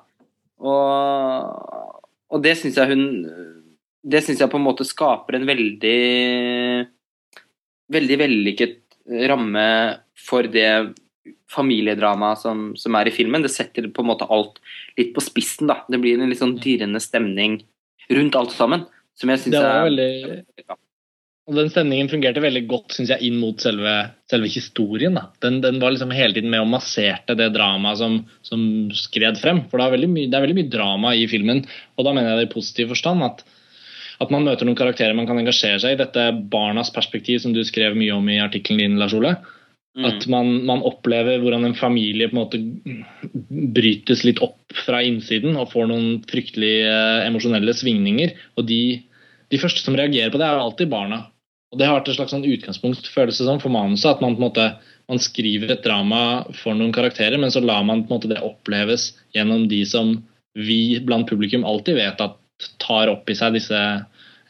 Og, og det syns jeg hun Det syns jeg på en måte skaper en veldig Veldig vellykket ramme for det familiedramaet som, som er i filmen. Det setter på en måte alt litt på spissen. da. Det blir en litt sånn dirrende stemning rundt alt sammen. Som jeg syns er veldig Og den stemningen fungerte veldig godt synes jeg, inn mot selve, selve historien. Den, den var liksom hele tiden med og masserte det dramaet som, som skred frem. For det er, veldig mye, det er veldig mye drama i filmen, og da mener jeg det i positiv forstand. at at man møter noen karakterer man kan engasjere seg i. Dette barnas perspektiv, som du skrev mye om i artikkelen din, Lars Ole. Mm. At man, man opplever hvordan en familie på en måte brytes litt opp fra innsiden og får noen fryktelig eh, emosjonelle svingninger. Og de, de første som reagerer på det, er alltid barna. Og Det har vært et slags sånn utgangspunkt følelse som, for manuset. At man på en måte man skriver et drama for noen karakterer, men så lar man på en måte det oppleves gjennom de som vi blant publikum alltid vet at tar opp i seg disse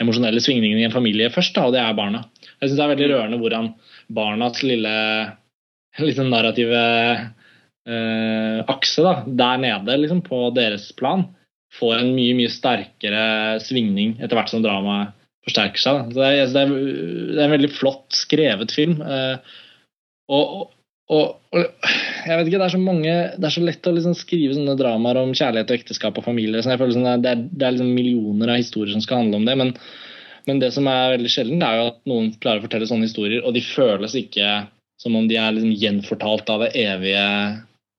emosjonelle svingningene i en familie først, da, og det er barna. Jeg synes det er veldig rørende hvordan barnas lille liksom narrative eh, akse da, der nede liksom, på deres plan får en mye mye sterkere svingning etter hvert som dramaet forsterker seg. Da. Så jeg det, er, det er en veldig flott skrevet film. Eh, og, og, og jeg vet ikke, Det er så mange, det er så lett å liksom skrive sånne dramaer om kjærlighet og ekteskap og familie. Så jeg føler sånn, det, er, det er liksom millioner av historier som skal handle om det. Men, Men det som er veldig sjelden, er jo at noen klarer å fortelle sånne historier, og de føles ikke som om de er liksom gjenfortalt av det evige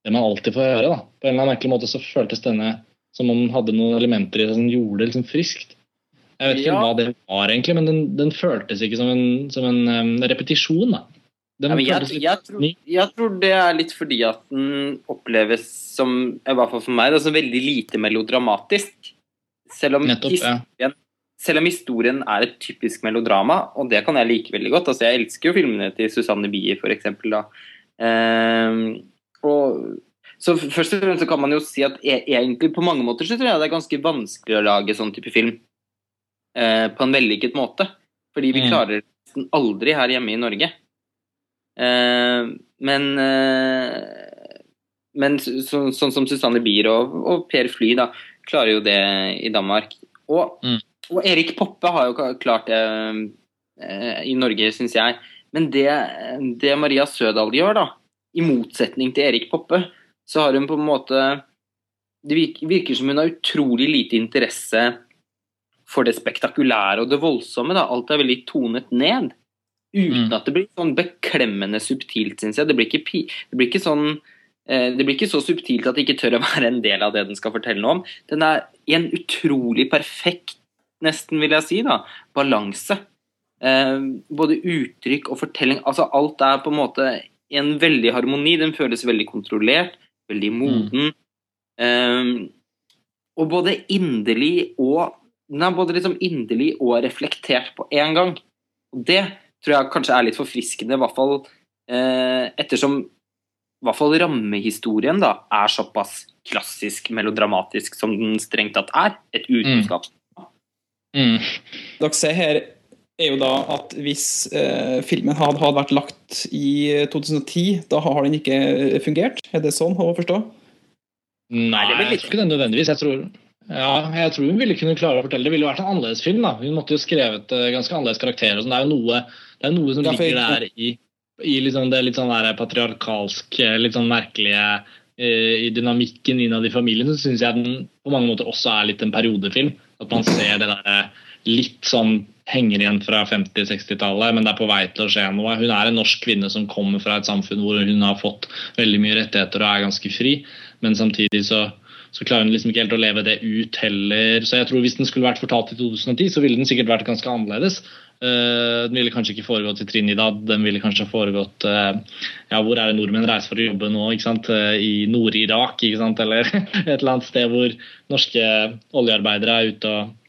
Det man alltid får høre. da. På en eller annen merkelig måte så føltes denne som om den hadde noen elementer i det som gjorde det liksom friskt. Jeg vet ikke Ja. hva det var, egentlig, men den, den føltes ikke som en, som en um, repetisjon. da. Ja, jeg, jeg, tror, jeg tror det er litt fordi at den oppleves som, i hvert fall for meg, da, som veldig lite melodramatisk. Selv om, Nettopp, ja. Selv om historien er et typisk melodrama, og det kan jeg like veldig godt. Altså, jeg elsker jo filmene til Susanne Bier, for eksempel. Da. Ehm, og, så først og fremst så kan man jo si at e egentlig på mange måter så tror jeg det er ganske vanskelig å lage sånn type film eh, på en vellykket måte. Fordi vi Mm. klarer det nesten aldri her hjemme i Norge. Eh, men eh, men så, så, sånn som Susanne Bier og, og Per Fly da, klarer jo det i Danmark. Og, Mm. Og Erik Poppe har jo klart det eh, i Norge, syns jeg. Men det, det Maria Sødal gjør, da, i motsetning til Erik Poppe, så har hun på en måte Det virker, virker som hun har utrolig lite interesse for det spektakulære og det voldsomme. Da. Alt er veldig tonet ned. Uten Mm. at det blir sånn beklemmende subtilt, syns jeg. Det blir ikke, det blir ikke sånn eh, det blir ikke så subtilt at det ikke tør å være en del av det den skal fortelle noe om. Den er i en utrolig perfekt, nesten vil jeg si, da, balanse. Eh, både uttrykk og fortelling. Altså alt er på en måte i en veldig harmoni. Den føles veldig kontrollert, veldig moden. Eh, og både inderlig og Den er både liksom inderlig og reflektert på én gang. Og det tror jeg kanskje er litt forfriskende, i hvert fall eh, ettersom i hvert fall rammehistorien da, er såpass klassisk melodramatisk som den strengt tatt er. Et utenskap. Mm. Dere ser her, er jo da at hvis eh, filmen hadde, hadde vært lagt i 2010, da har den ikke fungert? Er det sånn å forstå? Nei, det blir jeg tror ikke det nødvendigvis. Jeg tror, ja, jeg tror hun ville kunne klare å fortelle. Det ville vært en annerledes film. da. Hun måtte jo skrevet eh, ganske annerledes karakterer. sånn. Det er jo noe, det er noe som ligger der i, i liksom det litt sånn der patriarkalsk, eh, litt sånn merkelige eh, i dynamikken innad i familien, så syns jeg den på mange måter også er litt en periodefilm. At man ser det der eh, litt sånn henger igjen fra 50-60-tallet, men det er på vei til å skje noe. Hun er en norsk kvinne som kommer fra et samfunn hvor hun har fått veldig mye rettigheter og er ganske fri, men samtidig så, så klarer den liksom ikke helt å leve det ut heller. Så jeg tror hvis den skulle vært fortalt i 2010, så ville den sikkert vært ganske annerledes. Uh, den ville kanskje ikke foregått i Trinidad, den ville kanskje foregått uh, ja, Hvor er det nordmenn reiser for å jobbe nå? ikke sant? Eh, I Nord-Irak, ikke sant? eller *laughs* et eller annet sted hvor norske oljearbeidere er ute og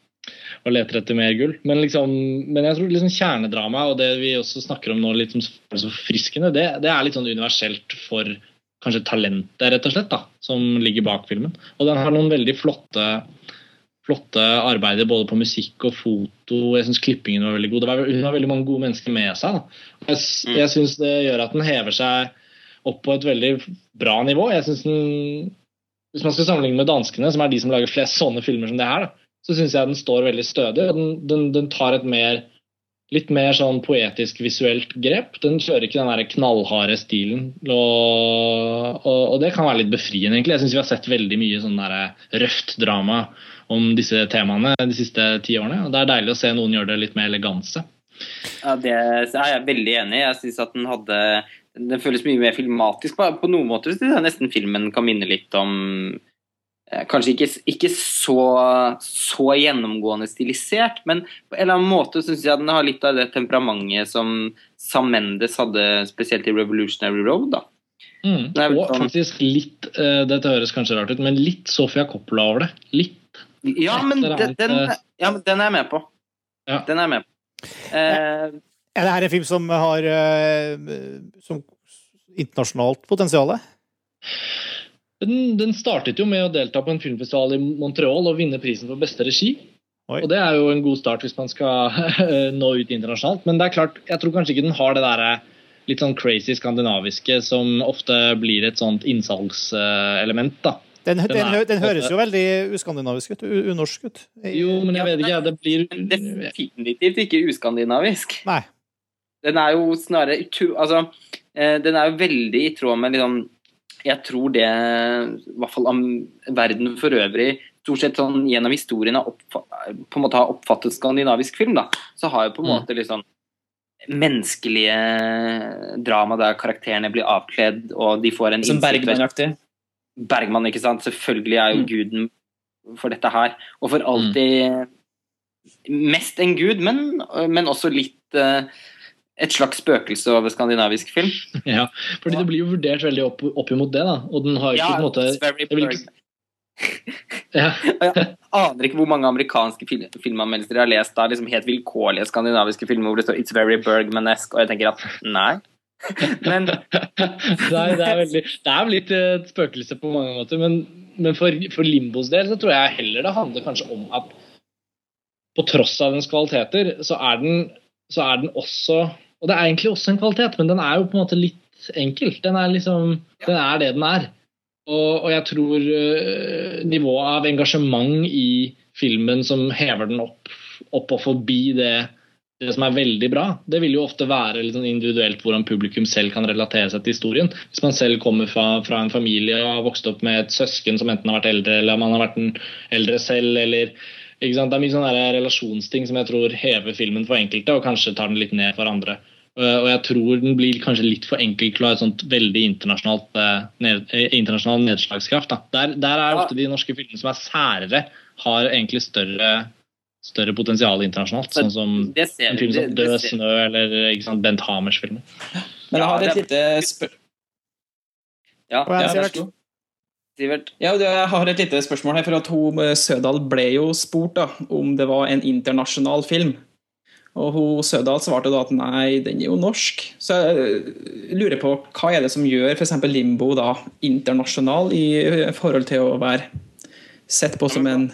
og leter etter mer gull. Men, liksom, men jeg tror liksom kjernedrama og det vi også snakker om nå, litt som forfriskende, det, det er litt sånn universelt for kanskje talentet, rett og slett, da, som ligger bak filmen. Og den har noen veldig flotte flotte arbeider både på musikk og foto. Jeg syns klippingen var veldig god. Det var, hun har veldig mange gode mennesker med seg. Da. Jeg, Mm. jeg syns det gjør at den hever seg opp på et veldig bra nivå. Jeg synes den, Hvis man skal sammenligne med danskene, som er de som lager flest sånne filmer som det her, da, så syns jeg den står veldig stødig. og Den, den, den tar et mer litt mer sånn poetisk visuelt grep. Den kjører ikke den der knallharde stilen. Og, og, og det kan være litt befriende, egentlig. Jeg syns vi har sett veldig mye sånn der røft drama om disse temaene de siste ti årene. og Det er deilig å se noen gjøre det litt med eleganse. Ja, det er jeg veldig enig i. Jeg synes at den hadde Den føles mye mer filmatisk. På, på noen måter synes jeg nesten filmen kan minne litt om eh, Kanskje ikke, ikke så, så gjennomgående stilisert, men på en eller annen måte syns jeg den har litt av det temperamentet som Sam Mendes hadde spesielt i Revolutionary Road. da. Mm. Og sånn- faktisk litt eh, Dette høres kanskje rart ut, men litt Sofia Coppola over det. Litt. Ja, men den, den, eh, ja, men den er jeg med på. Ja. Den er jeg med på. Eh, Er det her en film som har eh, som internasjonalt potensial? Den, den startet jo med å delta på en filmfestival i Montreal og vinne prisen for beste regi. Oi. Og det er jo en god start hvis man skal nå ut internasjonalt. Men det er klart, jeg tror kanskje ikke den har det derre litt sånn crazy skandinaviske som ofte blir et sånt innsalgselement, da. Den, Den den, hø- den høres jo veldig uskandinavisk ut. Unorsk ut. Jo, men jeg vet ikke, det blir definitivt ikke uskandinavisk. Nei. Den er jo snarere. Altså, eh, den er jo veldig i tråd med liksom Jeg tror det i hvert fall om verden for øvrig stort sett sånn gjennom historien har på en måte har oppfattet skandinavisk film, da, så har jo på en Mm. måte litt sånn menneskelige drama der karakterene blir avkledd, og de får en Som Bergman-aktig. Bergman, ikke sant? Selvfølgelig er jo Mm. guden for dette her. Og for alltid Mest en gud, men, men også litt eh, et slags spøkelse over skandinavisk film. *laughs* Ja, fordi det blir jo vurdert veldig opp, opp imot det, da. Og den har ikke ja, på en måte ikke- *laughs* ja. *laughs* Jeg aner ikke hvor mange amerikanske film, filmanmeldelser jeg har lest av liksom helt vilkårlige skandinaviske filmer hvor det står 'It's very Bergmanesk', og jeg tenker at nei. Men Nei, det er veldig Det er litt eh, et spøkelse på mange måter, men, men for, for Limbos del så tror jeg heller det handler kanskje om at på tross av dens kvaliteter, så er den, så er den også Og det er egentlig også en kvalitet, men den er jo på en måte litt enkel. Den er liksom Den er det den er. Og, og jeg tror uh, nivået av engasjement i filmen som hever den opp, opp og forbi det det som er veldig bra, det vil jo ofte være litt sånn individuelt hvordan publikum selv kan relatere seg til historien. Hvis man selv kommer fra, fra en familie og har vokst opp med et søsken som enten har vært eldre, eller man har vært en eldre selv, eller? Det er mye sånne relasjonsting som jeg tror hever filmen for enkelte, og kanskje tar den litt ned for andre. Uh, Og jeg tror den blir kanskje litt for enkel til å ha et sånt veldig internasjonalt uh, ned, eh, internasjonal nedslagskraft. Da. Der, der er ofte de norske filmene som er særere, har egentlig større, større potensial internasjonalt. Sånn som det ser en film som det Død snø eller ikke sant, Bent Hamers filmer. Men jeg har et lite spørsmål Ja, vær så god. Sivert. Ja, jeg har et lite spørsmål her, for at hun, eh, Sødal ble jo spurt da, om det var en internasjonal film. Og hun Sødal svarte da at nei, den er jo norsk. Så jeg eh, lurer på hva er det som gjør f.eks. Limbo da internasjonal i eh, forhold til å være sett på som en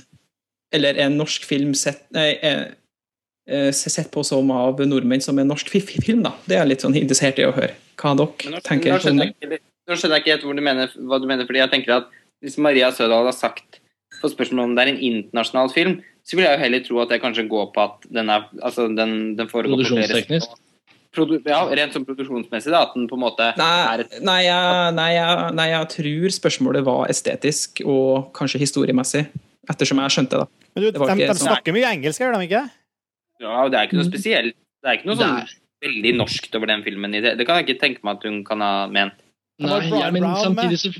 Eller en norsk film sett, nei, eh, sett på som av nordmenn som en norsk fi- fi- film, da. Det er jeg litt sånn interessert i å høre hva dere tenker. nå, skjønner jeg, nå skjønner jeg ikke helt hvor du mener, hva du mener, fordi jeg tenker at hvis Maria Sødal har sagt på spørsmålet om det er en internasjonal film, så vil jeg jo heller tro at det kanskje går på at den er altså den, den foregår Produksjonsteknisk. Produ ja, rent sånn produksjonsmessig, da, at den på en måte Nei, er et nei, jeg, nei, jeg, nei, jeg tror spørsmålet var estetisk og kanskje historiemessig, ettersom jeg skjønte det. Men du, Det de, de sånn- snakker mye engelsk, gjør de ikke? Ja, og det er ikke noe Mm. spesielt. Det er ikke noe sånn veldig norskt over den filmen. Det Det kan jeg ikke tenke meg at hun kan ha ment. Nei, ja, men samtidig så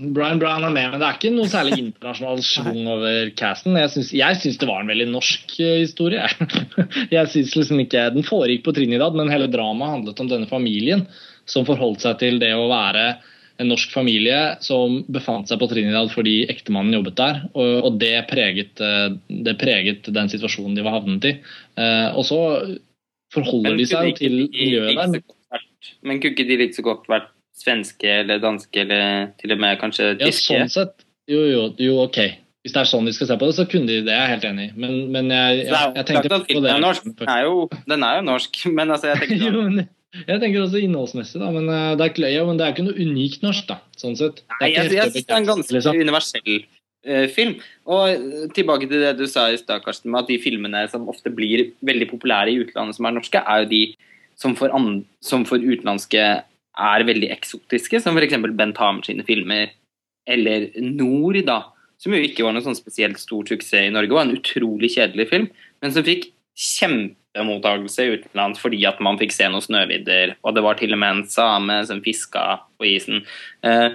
Brian Brown er med, men det er ikke noe særlig internasjonal *laughs* schwung over casten. Jeg syns, det var en veldig norsk eh, historie. *laughs* Jeg synes liksom ikke Den foregikk på Trinidad, men hele dramaet handlet om denne familien som forholdt seg til det å være en norsk familie som befant seg på Trinidad fordi ektemannen jobbet der. Og, det, preget, eh, det preget den situasjonen de var havnet i. Eh, og så forholder de seg til miljøet der. men kunne ikke de like så godt vært svenske eller danske eller til og med kanskje Ja, sånn sett. Jo, jo, jo, ok. Hvis det er sånn vi skal se på det, så kunne de det. Jeg er helt enig. Men, men jeg, jeg, jeg tenkte på det. er norsk. Den er, jo, den er jo norsk, *laughs* men altså, jeg *laughs* tenker jo, men jeg tenker også innholdsmessig, da. Men eh, det er, ja, men det er ikke noe unikt norsk, da. Sånn sett. Det Nei, jeg, jeg synes det er en ganske liksom. universell uh, film. Og eh, tilbake til det du sa i stad, Karsten, med at de filmene som ofte blir veldig populære i utlandet som er norske, er jo de som for, an, som for utenlandske er veldig eksotiske, som f.eks. Bent Hamer sine filmer, eller Nord, da. Som jo ikke var noen sånn spesielt stor suksess i Norge, var en utrolig kjedelig film, men som fikk kjempemottakelse utenlands fordi at man fikk se noen snøvidder, og det var til og med en same som fiska på isen. Eh,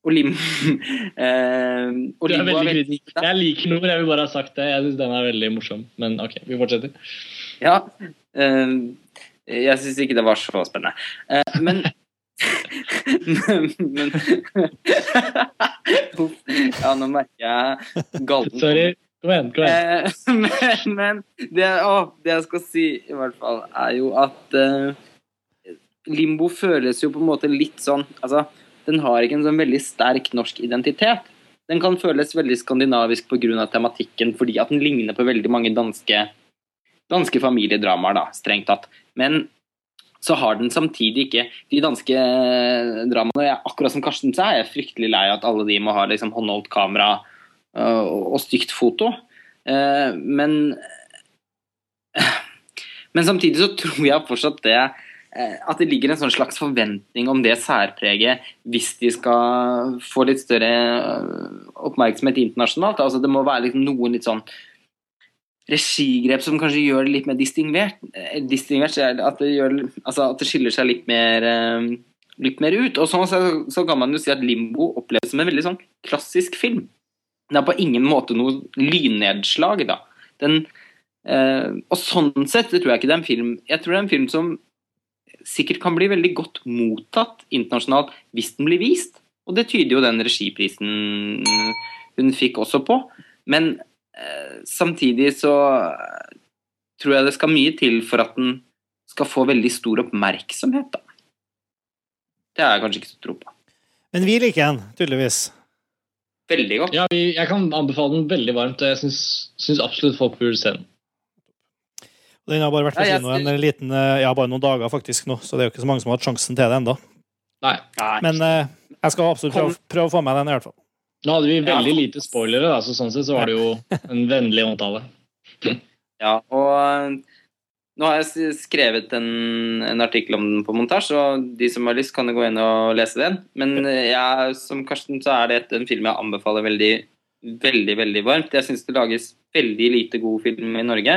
og Lim... *laughs* eh, og Limbo er veldig kritisk. Jeg liker noe, jeg vil bare ha sagt det. Jeg syns den er veldig morsom. Men ok, vi fortsetter. Ja. eh, jeg syns ikke det var så spennende. Eh, men men, men Ja, nå merker jeg gallen. Sorry. Kom igjen. kom igjen. Eh, *laughs* men men det, å, det jeg skal si, i hvert fall, er jo at eh, Limbo føles jo på en måte litt sånn Altså, den har ikke en sånn veldig sterk norsk identitet. Den kan føles veldig skandinavisk pga. tematikken, fordi at den ligner på veldig mange danske, danske familiedramaer, da, strengt tatt. Men så har den samtidig ikke de danske dramaene. Jeg, akkurat som Karsten sa, er jeg fryktelig lei at alle de må ha liksom, håndholdt kamera øh, og stygt foto. Eh, men Men samtidig så tror jeg fortsatt det eh, at det ligger en sånn slags forventning om det særpreget hvis de skal få litt større eh, oppmerksomhet internasjonalt. Altså Det må være liksom noen litt sånn regigrep som kanskje gjør det litt mer distingvert. eh, distingvert at, det gjør, altså at det skiller seg litt mer, eh, litt mer ut. Og sånn så, så kan man jo si at Limbo oppleves som en veldig sånn klassisk film. Det er på ingen måte noe lynnedslag. da. Den, eh, og sånn sett det tror jeg ikke det er en film Jeg tror det er en film som sikkert kan bli veldig godt mottatt internasjonalt hvis den blir vist. Og det tyder jo den regiprisen hun fikk også på. Men samtidig så tror jeg det skal mye til for at den skal få veldig stor oppmerksomhet. da. Det har jeg kanskje ikke så tro på. Men vi liker den, tydeligvis. Veldig godt. Ja, vi, Jeg kan anbefale den veldig varmt. og Jeg syns, syns absolutt folk burde se den. Den har bare vært på Ja, kino en liten, eh, ja, bare noen dager faktisk nå, så det er jo ikke så mange som har hatt sjansen til det ennå. Men eh, jeg skal absolutt prøve, prøve å få med den i hvert fall. Nå hadde vi veldig lite spoilere, da, så sånn sett så var det jo en vennlig omtale. *laughs* Ja, og øh, nå har jeg skrevet en, en artikkel om den på montasje, og de som har lyst, kan gå inn og lese den. Men øh, jeg, som Karsten så er det en film jeg anbefaler veldig, veldig veldig varmt. Jeg syns det lages veldig lite god film i Norge.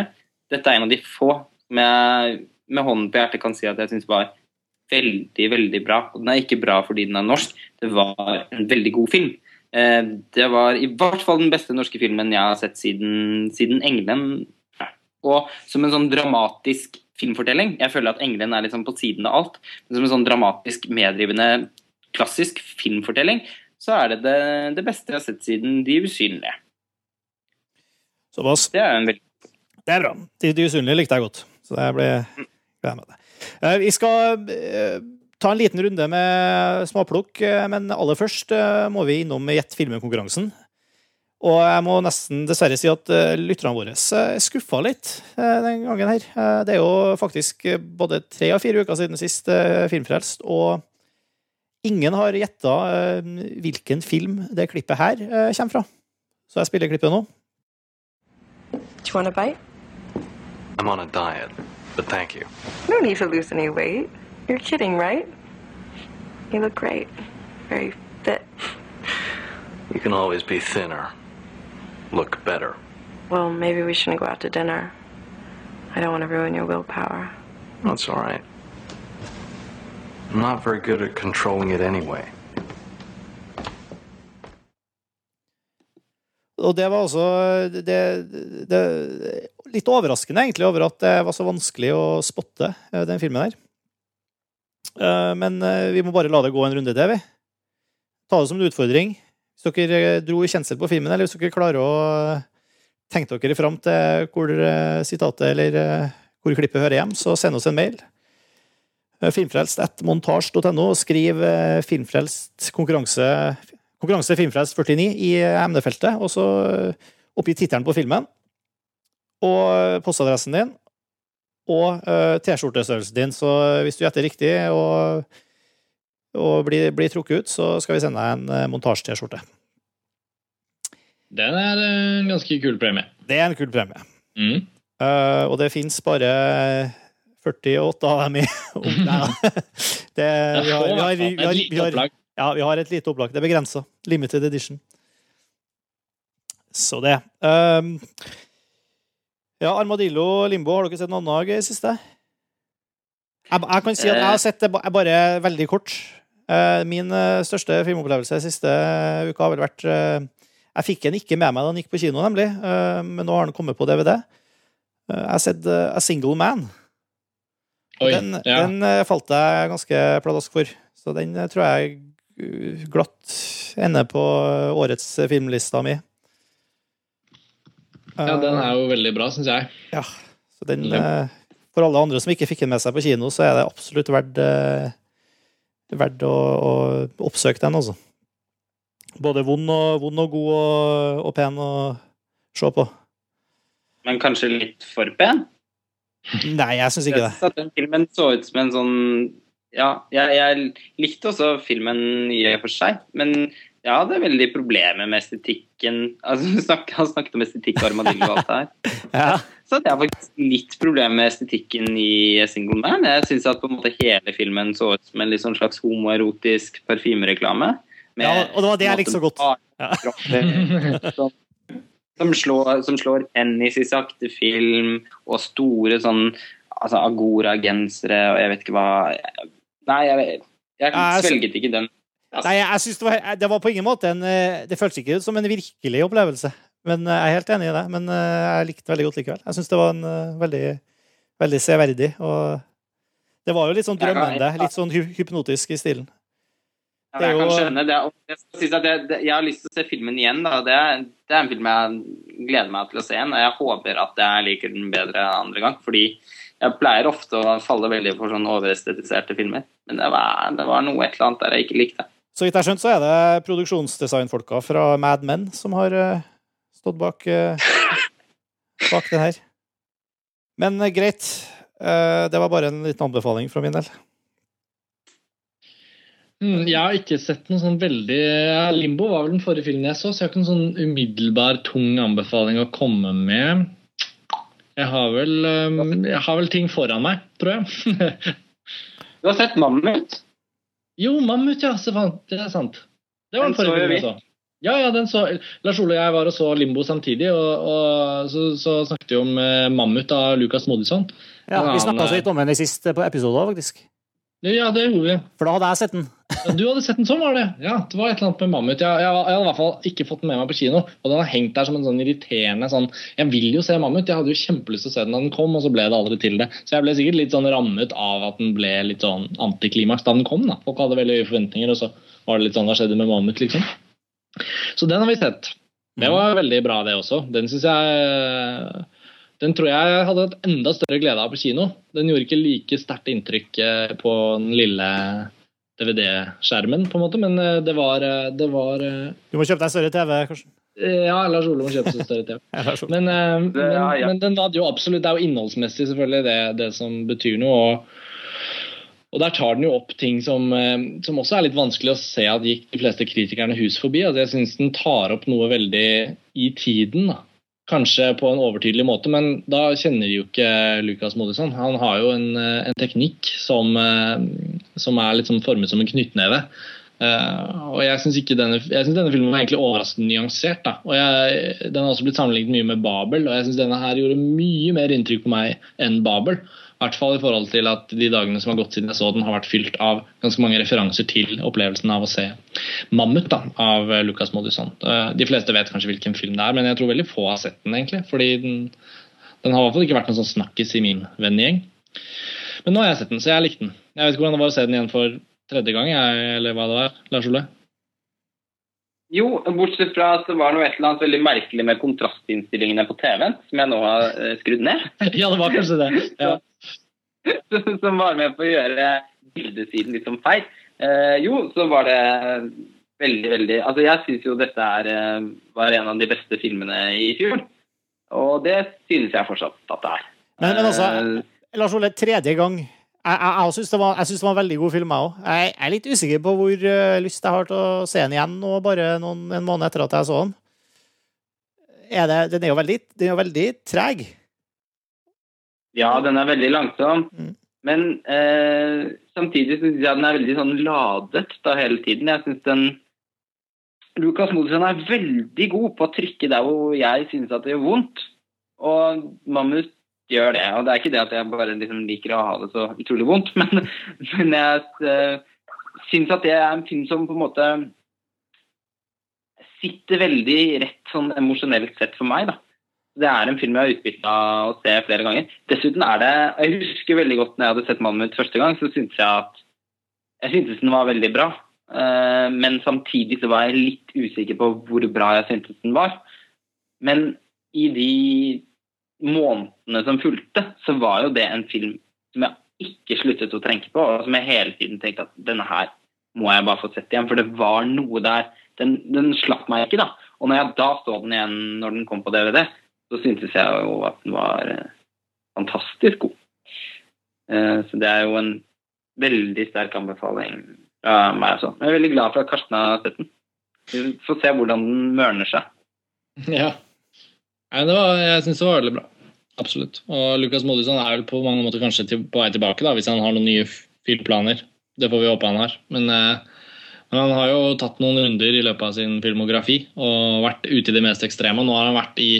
Dette er en av de få som jeg med hånden på hjertet kan si at jeg syns var veldig, veldig bra. Og den er ikke bra fordi den er norsk, det var en veldig god film. Eh, Det var i hvert fall den beste norske filmen jeg har sett siden, siden 'Engelen'. Og som en sånn dramatisk filmfortelling. Jeg føler at 'Engelen' er liksom på siden av alt. Men som en sånn dramatisk, meddrivende, klassisk filmfortelling, så er det det, det beste jeg har sett siden 'De usynlige'. Såpass. Det er en veldig Det er bra. De, de usynlige likte jeg godt, så jeg ble glad med det. Eh, Vi skal eh, ta en liten runde med småplukk, eh, men aller først eh, må vi innom Gjett filmen-konkurransen. Og jeg må nesten dessverre si at eh, lytterne våre er skuffa litt den gangen her. Det er jo faktisk både tre og fire uker siden sist Filmfrelst, og ingen har gjetta hvilken film det klippet her kommer fra. Så jeg spiller klippet nå. Do you want a bite? I'm on a diet, but thank you. No need to lose any weight. You're kidding, right? You look great. Very fit. You can always be thinner. Look better. Well, maybe we shouldn't go out to dinner. I don't want to ruin your willpower. That's all right. I'm not very good at controlling it anyway. Og det var altså det, det, det, Litt overraskende, egentlig, over at det var så vanskelig å spotte eh, den filmen her. Eh, Men eh, vi må bare la det gå en runde til, vi. Ta det som en utfordring. Hvis dere dro dro kjensel på filmen, eller hvis dere klarer å eh, tenke dere fram til hvor eh, sitatet eller eh, hvor klippet hører hjem, så send oss en mail. Eh, Filmfrelst at montasj.no. Skriv eh, filmfrelst konkurranse konkurranse Filmfrelst 49 i emnefeltet, og så eh, oppgi tittelen på filmen, og eh, postadressen din, og uh, T-skjortestørrelsen din. Så hvis du gjetter riktig og, og blir, blir trukket ut, så skal vi sende deg en uh, montasje-T-skjorte. Den er eh, en ganske kul premie. Det er en kul premie. Mm. Uh, og det fins bare 48 av dem i. *laughs* *laughs* Det, vi, har, vi, har, vi, har, Et lite opplag. Ja, vi har et lite opplag. Det er begrensa. Limited edition. Så det. Um, ja, Armadillo Limbo, har dere sett noe annet i det siste? Jeg, jeg kan si at jeg har sett det ba- bare veldig kort. Eh, Min eh, største filmopplevelse siste uka har vel vært eh, Jeg fikk den ikke med meg da den gikk på kino, nemlig, eh, men nå har den kommet på DVD. Eh, Jeg har sett eh, A Single Man. Oi, Den, ja. den eh, falt jeg ganske pladask for. Så den eh, tror jeg glatt ender på eh, årets filmlista mi. Ja, den er jo veldig bra, syns jeg. Ja, så den eh, For alle andre som ikke fikk den med seg på kino, så er det absolutt verdt, eh, verdt å, å oppsøke den, altså. Både vond og, vond og god og, og pen å se på. Men kanskje litt for pen? Nei, jeg syns ikke det. den filmen så ut som en sånn Ja, jeg, jeg likte også filmen i og for seg, men jeg hadde veldig problemer med estetikken. Altså, vi snakket, Han snakket om estetikk og armadillo og alt det her. *laughs* Ja. så hadde jeg faktisk litt problemer med estetikken i Single Man. Jeg syns at på en måte hele filmen så ut som en sånn slags homoerotisk parfymereklame. Ja, og det var det jeg likte så godt. Kroppen, Ja. som, som, slår, som slår tennis i sakte film, og store sånn altså Agora-gensere og jeg vet ikke hva Nei, jeg, jeg, jeg- svelget ikke den. Nei, jeg synes det, var, det var på ingen måte en eh, Det føltes ikke ut som en virkelig opplevelse. Men eh, Jeg er helt enig i det. Men eh, jeg likte det veldig godt likevel. Jeg syns det var en veldig, veldig severdig. Og det var jo litt sånn drømmende. Litt sånn hypnotisk i stilen. Ja, Det jeg kan skjønne det. Jeg, har lyst til å se filmen igjen. Det, er- det er en film jeg gleder meg til å se igjen. Og jeg håper at jeg liker den bedre andre gang. Fordi jeg pleier ofte å falle veldig for sånne overestetiserte filmer. Men det var, det var noe et eller annet der jeg ikke likte. Så vidt jeg har skjønt, så er det produksjonsdesignfolka fra Mad Men som har eh, stått bak, uh, bak det her. Men eh, greit. Eh, det var bare en liten anbefaling fra min del. Mm, jeg har ikke sett noe sånn veldig Limbo var vel den forrige filmen jeg så, så jeg har ikke noen sånn umiddelbar tung anbefaling å komme med. Jeg har vel, jeg har vel ting foran meg, tror jeg. *laughs* Du har sett 'Mammut'? Jo, Mammut, ja. Så det er sant. Det var Den den forrige filmen jeg vi. så. Ja, ja, den så Lars Ole og jeg var og så Limbo samtidig, og, og så, så snakket vi om eh, Mammut av Lucas Modisson. Ja, vi snakka så litt om den i siste episode, faktisk. Ja, det gjorde vi. For da hadde jeg sett den. Du hadde sett den sånn, var det? Ja, det var et eller annet med Mammut. Jeg, jeg, jeg hadde i hvert fall ikke fått den med meg på kino. Og den har hengt der som en sånn irriterende sånn Jeg vil jo se Mammut, jeg hadde jo kjempelyst til å se den da den kom, og så ble det aldri til det. Så jeg ble sikkert litt sånn rammet av at den ble litt sånn antiklimaks da den kom. da. Folk hadde veldig høye forventninger, og så var det litt sånn Hva skjedde med Mammut, liksom? Så den har vi sett. Det var veldig bra, det også. Den syns jeg den tror jeg jeg hadde hatt enda større glede av på kino. Den gjorde ikke like sterkt inntrykk eh, på den lille DVD-skjermen, på en måte, men eh, det var, eh, det var eh, Du må kjøpe deg større TV, kanskje. Ja, Lars Ole må kjøpe seg større TV. *laughs* Men, men, ja, ja. men den hadde jo absolutt, det er jo innholdsmessig selvfølgelig det, det som betyr noe. og og der tar den jo opp ting som, som også er litt vanskelig å se at gikk de fleste kritikerne hus forbi. Altså jeg syns den tar opp noe veldig i tiden. da. Kanskje på en overtydelig måte, men da kjenner de jo ikke Lukas Modisson. Han har jo en, eh, en teknikk som, eh, som er sånn formet som en knyttneve. Uh, og jeg syns denne, denne filmen var egentlig overraskende nyansert. da. Og jeg, Den har også blitt sammenlignet mye med Babel, og jeg syns denne her gjorde mye mer inntrykk på meg enn Babel. I hvert fall i forhold til at de dagene som har gått siden jeg så den, har vært fylt av ganske mange referanser til opplevelsen av å se Mammut da, av Lucas Modisson. Eh, De fleste vet kanskje hvilken film det er, men jeg tror veldig få har sett den. egentlig, fordi den, den har i hvert fall ikke vært noen sånn snakkis i min vennegjeng. Men nå har jeg sett den, så jeg likte den. Jeg vet ikke hvordan det var å se den igjen for tredje gang, jeg, eller hva det var. Lars Ole? Jo, bortsett fra at det var noe et eller annet veldig merkelig med kontrastinnstillingene på TV-en, som jeg nå har eh, skrudd ned. *laughs* Ja, det var kanskje det. Ja. *laughs* som var med på å gjøre bildesiden litt som feil. Eh, jo, så var det veldig, veldig Altså, jeg syns jo dette er, eh, var en av de beste filmene i fjor. Og det synes jeg fortsatt at det er. Men, men altså, Eh, Lars Ole, tredje gang. Jeg, jeg, jeg syns det, det var en veldig god film, jeg òg. Jeg jeg er litt usikker på hvor eh, lyst jeg har til å se den igjen nå, bare noen, en måned etter at jeg så den. Er det, den er jo veldig, den er jo veldig treg. Ja, den er veldig langsom. Mm. Men eh, samtidig syns jeg den er veldig sånn ladet da hele tiden. Jeg synes den Lukas Modersen er veldig god på å trykke der hvor jeg synes at det gjør vondt. Og Mammut gjør det. Og det er ikke det at jeg bare liksom liker å ha det så utrolig vondt, *laughs* men, men jeg eh, syns at det er en film som på en måte sitter veldig rett sånn emosjonelt sett for meg. da. Det er en film jeg har utbytta å se flere ganger. Dessuten er det Jeg husker veldig godt når jeg hadde sett 'Mannen min' første gang, så syntes jeg at Jeg syntes den var veldig bra. Eh, men samtidig så var jeg litt usikker på hvor bra jeg syntes den var. Men i de månedene som fulgte, så var jo det en film som jeg ikke sluttet å tenke på, og som jeg hele tiden tenkte at denne her må jeg bare få sett igjen, for det var noe der. Den, den slapp meg ikke, da. Og når jeg da så den igjen når den kom på DVD, så syntes jeg jo at den var eh, fantastisk god. Eh, så det er jo en veldig sterk anbefaling fra meg også. Jeg er veldig glad for at Karsten har sett den. Vi får se hvordan den mørner seg. *laughs* Ja. Nei, var, jeg syns det var veldig bra. Absolutt. Og Lukas Modisson er vel på mange måter kanskje til, på vei tilbake, da, hvis han har noen nye filmplaner. Det får vi håpe han har. Men, eh, men, han har jo tatt noen runder i løpet av sin filmografi og vært ute i det mest ekstreme. Nå har han vært i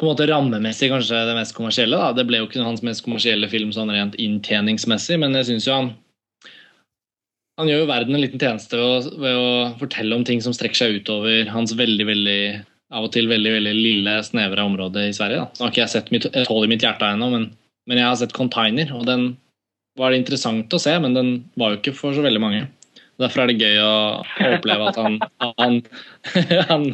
på en måte rammemessig kanskje det mest kommersielle. Da. Det ble jo ikke hans mest kommersielle film sånn rent inntjeningsmessig, men jeg syns jo han han gjør jo verden en liten tjeneste ved å, ved å, fortelle om ting som strekker seg utover hans veldig veldig av og til veldig veldig lille, snevre område i Sverige. Da. Nå har ikke jeg sett mitt, et hull i mitt hjerte ennå, men, men, jeg har sett Container. og Den var det interessant å se, men den var jo ikke for så veldig mange. Derfor er det gøy å, oppleve at han, han, *laughs* han,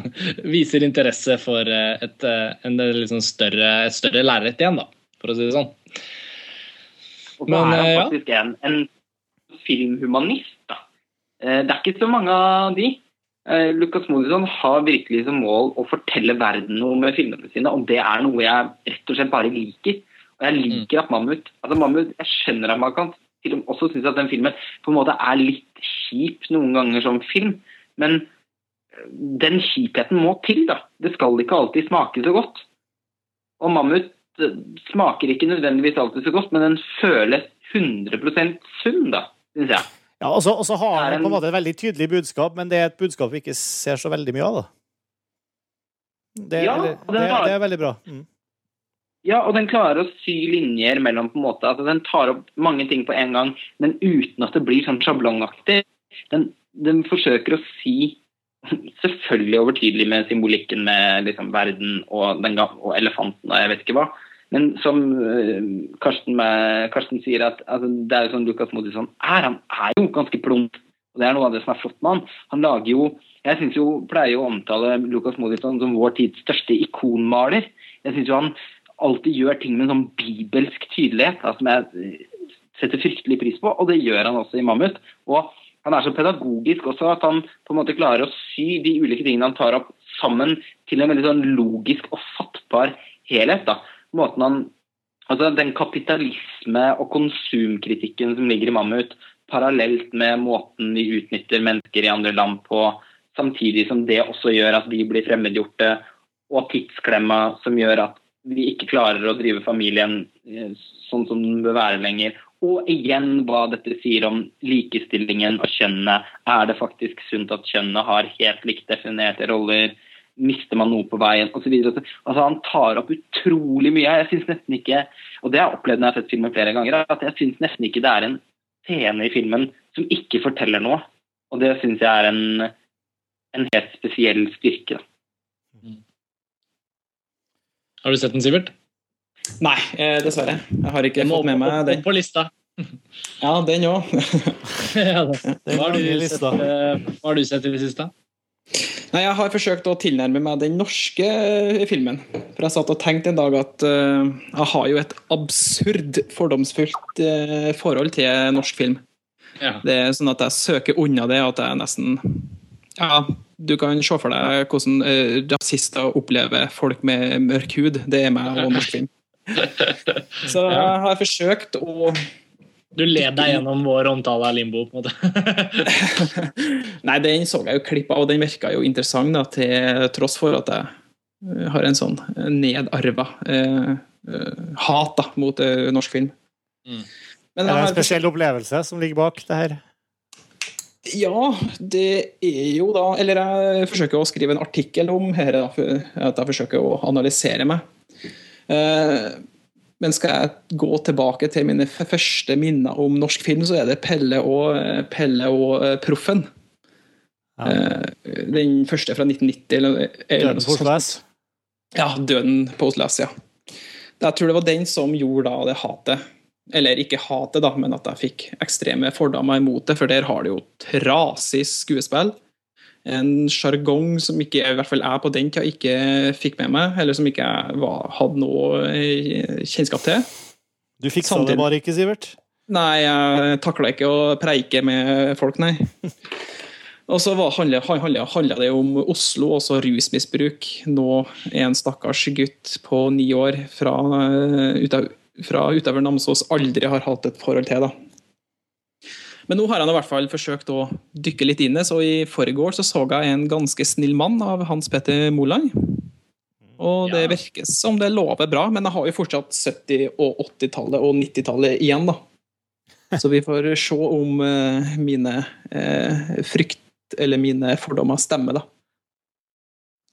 viser interesse for et, en liksom større, et større lerret igjen, da, for å si det sånn. Og så men, er han eh, faktisk en, en filmhumanist. Da. Eh, det er ikke så mange av de. Eh, Lucas Modisson har virkelig som mål å fortelle verden noe med filmene sine, og det er noe jeg rett og slett bare liker. Og jeg liker at Mammut altså Mammut, Jeg skjønner at man kan og med også synes at den filmen på en måte er litt kjip noen ganger som film, men eh, den kjipheten må til, da. Det skal ikke alltid smake så godt. Og Mammut eh, smaker ikke nødvendigvis alltid så godt, men den føles 100 sunn, da, syns jeg. Ja, og så har han på en måte et veldig tydelig budskap, men det er et budskap vi ikke ser så veldig mye av. da. Det, ja, eller, det, det er veldig bra. Mm. Ja, og den klarer å sy linjer mellom på en måte, altså Den tar opp mange ting på en gang, men uten at det blir sånn sjablongaktig. Den, den forsøker å si Selvfølgelig overtydelig med symbolikken med liksom, verden og, den, og elefanten og jeg vet ikke hva. Men som uh, Karsten, Karsten, sier, at altså, det er jo sånn Lukas Modisson er. Han er jo ganske plump. Og det er noe av det som er flott med han. Han lager jo Jeg synes jo, pleier jo å omtale Lukas Modisson som vår tids største ikonmaler. Jeg synes jo han alltid gjør ting med en sånn bibelsk tydelighet, da, som jeg setter fryktelig pris på. Og det gjør han også i Mammut. Og han er så pedagogisk også at han på en måte klarer å sy de ulike tingene han tar opp, sammen til en veldig sånn logisk og fattbar helhet. da måten han Altså den kapitalisme og konsumkritikken som ligger i Mammut, parallelt med måten vi utnytter mennesker i andre land på, samtidig som det også gjør at vi blir fremmedgjorte, og tidsklemma som gjør at vi ikke klarer å drive familien eh, sånn som den bør være lenger. Og igjen hva dette sier om likestillingen og kjønnene. Er det faktisk sunt at kjønnene har helt likt definerte roller? mister man noe på veien osv. Altså, han tar opp utrolig mye. Jeg synes nesten ikke, og det har jeg opplevd når jeg har sett filmen flere ganger, at jeg syns nesten ikke det er en scene i filmen som ikke forteller noe. Og det syns jeg er en, en, helt spesiell styrke. Mm. Har du sett den, Sivert? Nei, eh, dessverre. Jeg har ikke fått med meg den. På lista. *laughs* Ja, den òg. *laughs* ja, hva, eh, hva har du sett i det siste? Nei, Jeg har forsøkt å tilnærme meg den norske eh, filmen. For Jeg satt og tenkte en dag at uh, jeg har jo et absurd fordomsfullt uh, forhold til norsk film. Ja. Det er sånn at jeg søker unna det, at jeg nesten Ja, du kan se for deg hvordan uh, rasister opplever folk med mørk hud. Det er meg og norsk *laughs* film. Så jeg har forsøkt å du led deg gjennom vår omtale av Limbo? på en måte. *laughs* Nei, den så jeg jo klipp av, og den virka jo interessant, da, til tross for at jeg eh, har en sånn nedarva eh, eh, hat da, mot eh, norsk film. Mm. Men er det en spesiell opplevelse som ligger bak det her? Ja, det er jo da Eller jeg forsøker å skrive en artikkel om her, at jeg forsøker å analysere meg. Eh, men skal jeg gå tilbake til mine første minner om norsk film, så er det Pelle og, Pelle og uh, Proffen. Ja. Den første fra 1990. Eller, Døden på Oslo? Ja, Døden på Oslo ja. Jeg tror det var den som gjorde da det hatet. Eller ikke hatet, da, men at jeg fikk ekstreme fordommer imot det, for der har det jo trasig skuespill en sjargong som ikke i hvert fall jeg på den tida ikke fikk med meg, eller som ikke jeg var, hadde noe eh, kjennskap til. Du fiksa det bare ikke, Sivert? Nei, jeg takla ikke å preike med folk, nei. *laughs* Og så handla det om Oslo, også rusmisbruk. Nå er en stakkars gutt på ni år fra, eh, fra utover Namsos aldri har hatt et forhold til. da. Men nå har han i hvert fall forsøkt å dykke litt inn i så i forgår så, så jeg en ganske snill mann av Hans Petter Moland. Og det Ja. virker som det lover bra, men jeg har jo fortsatt 70- og 80-tallet og 90-tallet igjen, da. Så vi får se om uh, mine uh, frykt eller mine fordommer stemmer, da.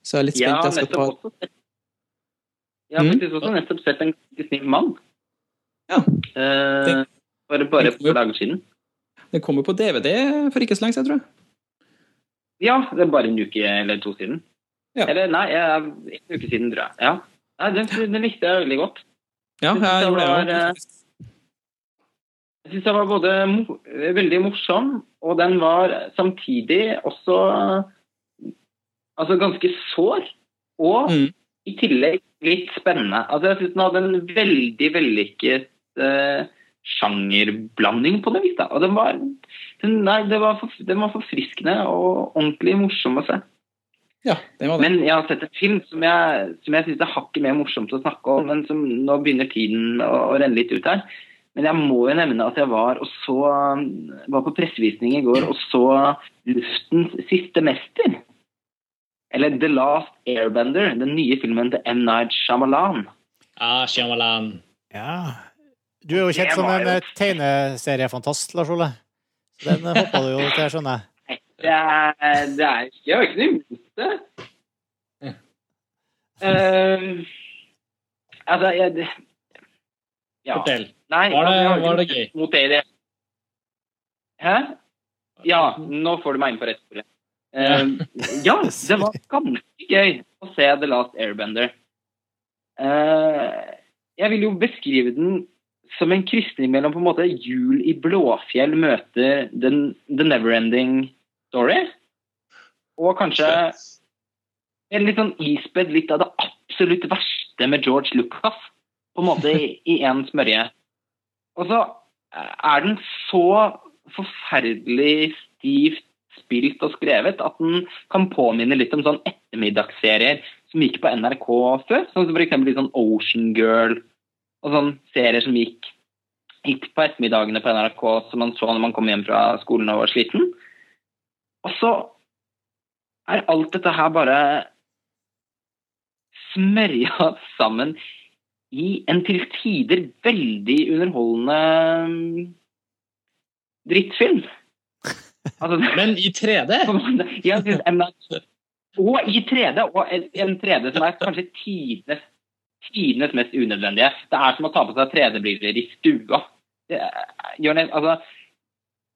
Så jeg er litt spent. Ja, Jeg skal ta Jeg har Mm. faktisk også nettopp sett En ganske snill mann. Ja. Eh, det bare et par dager siden. Det kom jo på DVD for ikke så lenge siden, tror jeg. Ja, det er bare en uke eller to siden. Ja. Eller nei, jeg- en uke siden, tror jeg. Ja. Nei, den, den likte jeg veldig godt. Ja, Jeg jeg gjorde det. eh. Jeg syns den var både veldig morsom, og den var samtidig også altså ganske sår. Og Mm. i tillegg litt spennende. Altså, jeg syns den hadde en veldig vellykket eh, sjangerblanding på det vis. da. Og den var, den, nei, det var, for, den var forfriskende og ordentlig morsom å se. Ja, det var det. Men jeg har sett en film som jeg, som jeg syns er hakket mer morsomt å snakke om, men som nå begynner tiden å, å renne litt ut her. Men jeg må jo nevne at jeg var, og så, var på pressevisning i går og så 'Luftens siste mester'. Eller 'The Last Airbender', den nye filmen til M. Night Shyamalan. Ja, Shyamalan. Ja. Du er jo kjent som en eh, tegneseriefantast, Lars Ole. Den eh, hoppa du jo til, skjønner jeg. Det er, det er Jeg har ikke noe imot det. Uh, altså, jeg det- ja. Fortell. Nei, Var det- altså, jeg var det gøy? Mot det det. Hæ? Ja, nå får du meg inn på rett spor. Uh, ja, *laughs* det var ganske gøy å se The Last Airbender. Uh, jeg vil jo beskrive den som en krysning mellom på en måte Jul i Blåfjell møter den, The Neverending Story. Og kanskje en litt sånn ispedd litt av det absolutt verste med George Lucas. På en måte i i én smørje. Og så er den så forferdelig stivt spilt og skrevet at den kan påminne litt om sånn ettermiddagsserier som gikk på NRK før. Sånn som f.eks. litt sånn Ocean Girl og sånn serier som gikk, gikk på ettermiddagene på NRK som man så når man kom hjem fra skolen og var sliten. Og så er alt dette her bare smørja sammen i en til tider veldig underholdende mm, drittfilm. Altså, Men i 3D? *laughs* jeg synes M. Night- og i 3D, og en- en 3D som er kanskje tidenes, tidenes mest unødvendige. Det er som å ta på seg 3D-briller i stua. Det, altså,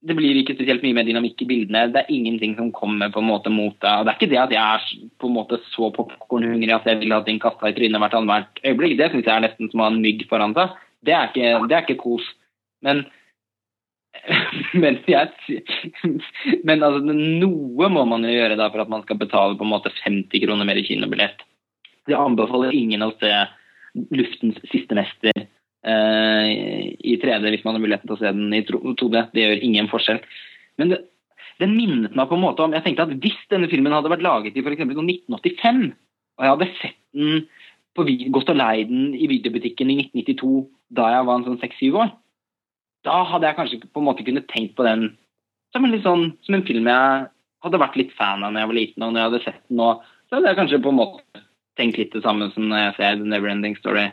det blir ikke spesielt mye mer dynamikk i bildene. Det er ingenting som kommer på en måte mot deg. Og det er ikke det at jeg er på en måte så popkornhungrig at jeg vil ha ting kasta i trynet hvert annethvert øyeblikk. Det syns jeg er nesten som å ha en mygg foran seg. Det er ikke, det er ikke kos. Men *laughs* men, jeg, men altså, noe må man jo gjøre da for at man skal betale på en måte 50 kroner mer i kinobillett. Jeg anbefaler ingen å se 'Luftens siste mester' eh, i 3D hvis man har muligheten til å se den i 2D. Det gjør ingen forskjell. Men det, den minnet meg på en måte om Jeg tenkte at hvis denne filmen hadde vært laget i f.eks. 1985, og jeg hadde sett den på, gått og leid den i videobutikken i 1992 da jeg var en sånn 6-7 år, da hadde jeg kanskje på en måte kunnet tenkt på den som en, sånn, som en film jeg hadde vært litt fan av når jeg var liten, og når jeg hadde sett den nå, så hadde jeg kanskje på en måte tenkt litt det samme som når jeg ser The Neverending Story.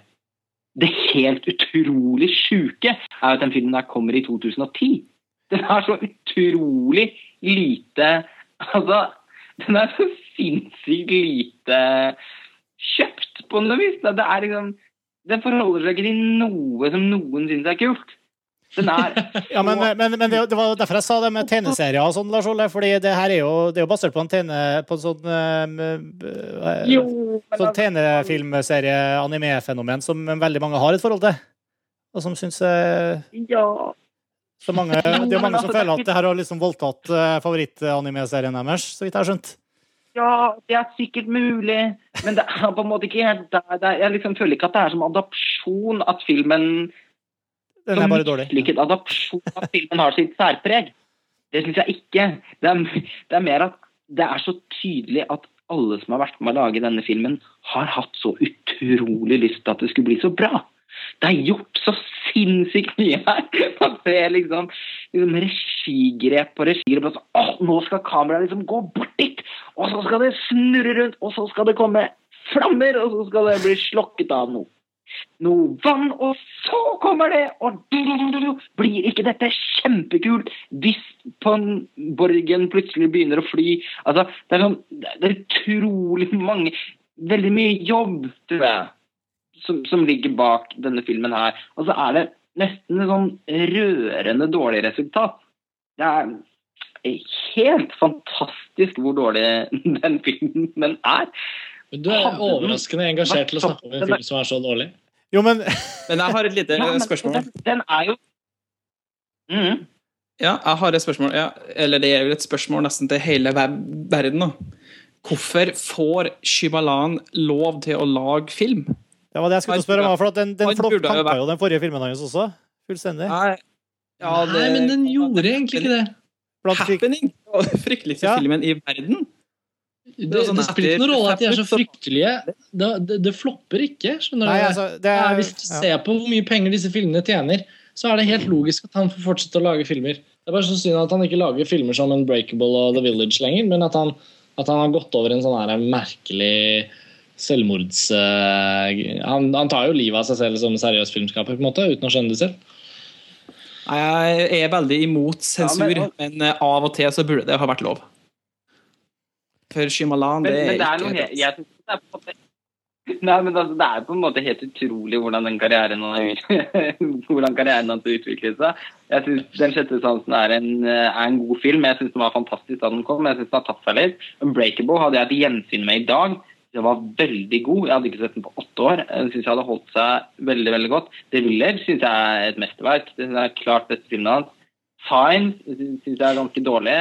Det helt utrolig sjuke er at den filmen der kommer i 2010. Den er så utrolig lite Altså, den er så sinnssykt lite kjøpt på noe vis. Det er liksom Den forholder seg ikke til noe som noen syns er kult. Den er *laughs* Ja, men, men, men det, det var derfor jeg sa det med tegneserier og sånn, Lars Ole. fordi det her er jo, det er jo basert på en tegne... På en sånn eh, Jo, Sånn altså- tegnefilmserie-anime-fenomen som veldig mange har et forhold til. Og som syns eh, Ja. så mange, Det er jo mange som altså, er føler at det her har liksom voldtatt uh, favorittanime-serien deres, så vidt jeg har skjønt. Ja, det er sikkert mulig, men det er på en måte ikke helt der. Er, jeg liksom føler ikke at det er som adopsjon at filmen Den er bare dårlig. mislykket adopsjon at filmen har sitt særpreg. Det syns jeg ikke. Det er, det er mer at det er så tydelig at alle som har vært med å lage denne filmen, har hatt så utrolig lyst til at det skulle bli så bra. Det er gjort så sinnssykt mye her. *laughs* Man ser liksom, liksom regigrep på regigrep. og så, Åh, nå skal kameraet liksom gå bort dit! Og så skal det snurre rundt, og så skal det komme flammer, og så skal det bli slokket av noe. Noe vann, og så kommer det, og blir ikke dette kjempekult hvis borgen plutselig begynner å fly? Altså, det er sånn Det er utrolig mange Veldig mye jobb, tror jeg, som, som ligger bak denne filmen her. Og så er det nesten et sånn rørende dårlig resultat. Det er helt fantastisk hvor dårlig *laughs* den filmen er. Men du er overraskende engasjert til å snakke om en film som er så dårlig. Jo, men Men jeg har et lite *laughs* Ja, spørsmål. Den, den er jo mm. Ja, jeg har et spørsmål. Ja, eller det er jo et spørsmål nesten til hele ver- verden. da. Hvorfor får Shyamalan lov til å lage film? det var det jeg skulle spørre om. For at den, den Han jo den forrige filmen hans også. Fullstendig. Nei, ja, Nei, men den gjorde egentlig ikke det. Happening! *laughs* Frykteligste Ja. filmen i verden. Det, det, sånn det spiller ikke noen rolle at de er så fryktelige. Det, det, det flopper ikke. skjønner Nei, du? altså, det Ja, er, hvis du ja. ser på hvor mye penger disse filmene tjener, så er det helt logisk at han får fortsette å lage filmer. Det er bare så synd at han ikke lager filmer som Unbreakable og The Village lenger, men at han, at han har gått over en sånn her merkelig selvmords... Uh, han, han tar jo livet av seg selv som seriøs filmskaper, på en måte, uten å skjønne det selv. Jeg er veldig imot sensur, Ja, men, eh, av og til så burde det ha vært lov. For Shyamalan, det men det er ikke helt jeg det er Nei, men altså, Det er på en måte helt utrolig hvordan den karrieren har *laughs* hvordan karrieren hans har utviklet seg. Jeg synes Den sjette sansen er en, eh, er en god film. Jeg syns den var fantastisk da den kom. Jeg synes den har tatt seg litt. Unbreakable hadde jeg et gjensyn med i dag. Den var veldig god. Jeg hadde ikke sett den på åtte år. Jeg synes jeg hadde holdt seg veldig veldig godt. The Village syns jeg er et mesterverk. Det er klart beste filmen hans. Fine syns jeg er ganske dårlig.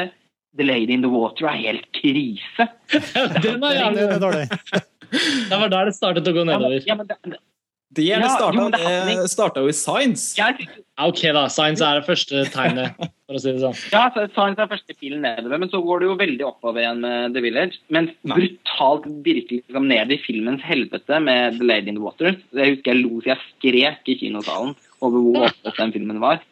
The Lady in the Water er helt krise. *laughs* Den er jævlig er dårlig. *laughs* Det var der det startet å gå nedover. Ja, men Ja, men det det, ja, det starta jo i Science. Ja, Ok, da. Science er det første tegnet, for å si det sånn. ja, Science er første pilen nedover, men så går det jo veldig oppover igjen med The Village. Men brutalt virkelig liksom, ned i filmens helvete med The Lady in the Water. Jeg husker jeg lo så jeg skrek i kinosalen over hvor åpen den filmen var.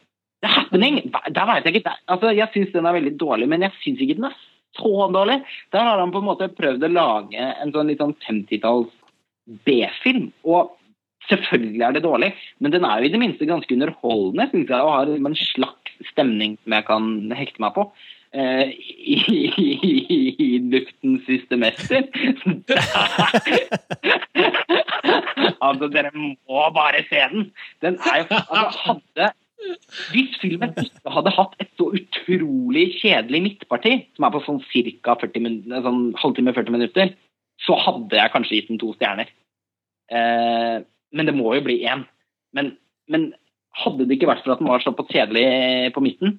The Happening, der vet jeg ikke altså, Jeg syns den er veldig dårlig, men jeg syns ikke den er så dårlig. Der har han på en måte prøvd å lage en sånn litt sånn 50-talls B-film. Og selvfølgelig er det dårlig, men den er jo i det minste ganske underholdende, synes jeg, og har liksom en slags stemning som jeg kan hekte meg på. Eh, i, i, luftens siste mester. *laughs* altså, dere må bare se den! Den er jo altså, hadde Hvis filmen ikke hadde hatt et så utrolig kjedelig midtparti, som er på sånn ca. Sånn halvtime 40 minutter, så hadde jeg kanskje gitt den to stjerner. Eh, men det må jo bli én. Men, men hadde det ikke vært for at den var så kjedelig på midten,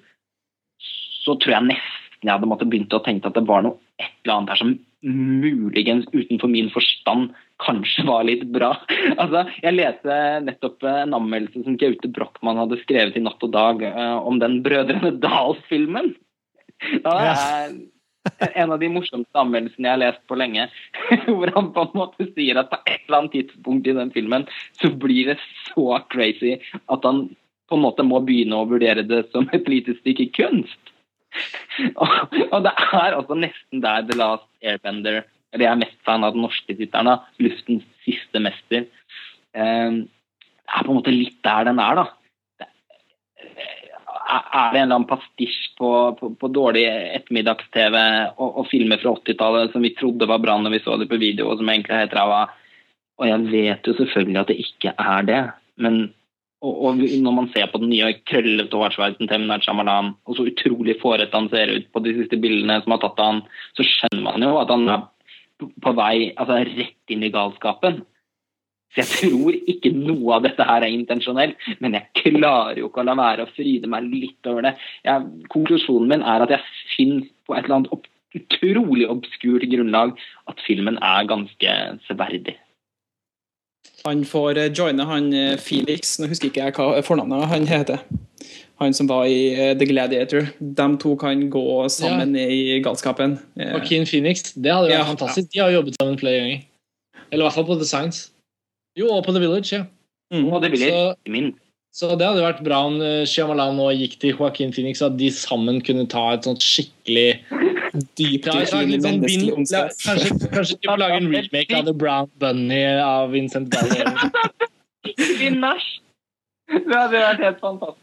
så tror jeg nesten jeg hadde måttet begynt å tenke at det var noe et eller annet her som muligens utenfor min forstand kanskje var litt bra. *laughs* Altså, jeg leste nettopp en anmeldelse som Gaute Brochmann hadde skrevet i Natt og Dag uh, om den Brødrene Dal-filmen. Ja, det er *laughs* en av de morsomste anmeldelsene jeg har lest på lenge. *laughs* Hvor han på en måte sier at på et eller annet tidspunkt i den filmen så blir det så crazy at han på en måte må begynne å vurdere det som et lite stykke kunst. *laughs* Og, det er altså nesten der The Last Airbender Eller jeg er mest fan av den norske tittelen, 'Luftens siste mester'. Eh, det er på en måte litt der den er, da. Er det en eller annen pastisj på, på, på dårlig ettermiddags-TV og, og filmer fra 80-tallet som vi trodde var bra når vi så det på video, og som egentlig er helt ræva? Og jeg vet jo selvfølgelig at det ikke er det, men og, og når man ser på den nye krøllete hårsveisen til M. Night Shyamalan, og så utrolig fårete han ser ut på de siste bildene som har tatt av han, så skjønner man jo at han er på vei altså rett inn i galskapen. Så jeg tror ikke noe av dette her er intensjonelt, men jeg klarer jo ikke å la være å fryde meg litt over det. Jeg, konklusjonen min er at jeg syns på et eller annet opp, utrolig obskurt grunnlag at filmen er ganske severdig. Han får eh, joine han eh, Felix, nå husker ikke jeg hva fornavnet han heter. Han som var i eh, The Gladiator. De to kan gå sammen i galskapen. Joaquin Phoenix, det hadde vært Ja. fantastisk. De har jobbet sammen flere ganger. Eller i hvert fall på The Science. Jo, og på The Village, ja. mm. Og det vil Så, min. så det hadde vært bra om Shyamalan nå gikk til Joaquin Phoenix, at de sammen kunne ta et sånt skikkelig Dypt Ja, i sånn la- kanskje, kanskje de må lage en remake av The Brown Bunny av Vincent Gallo. *laughs* Din nach. Det hadde vært helt fantastisk.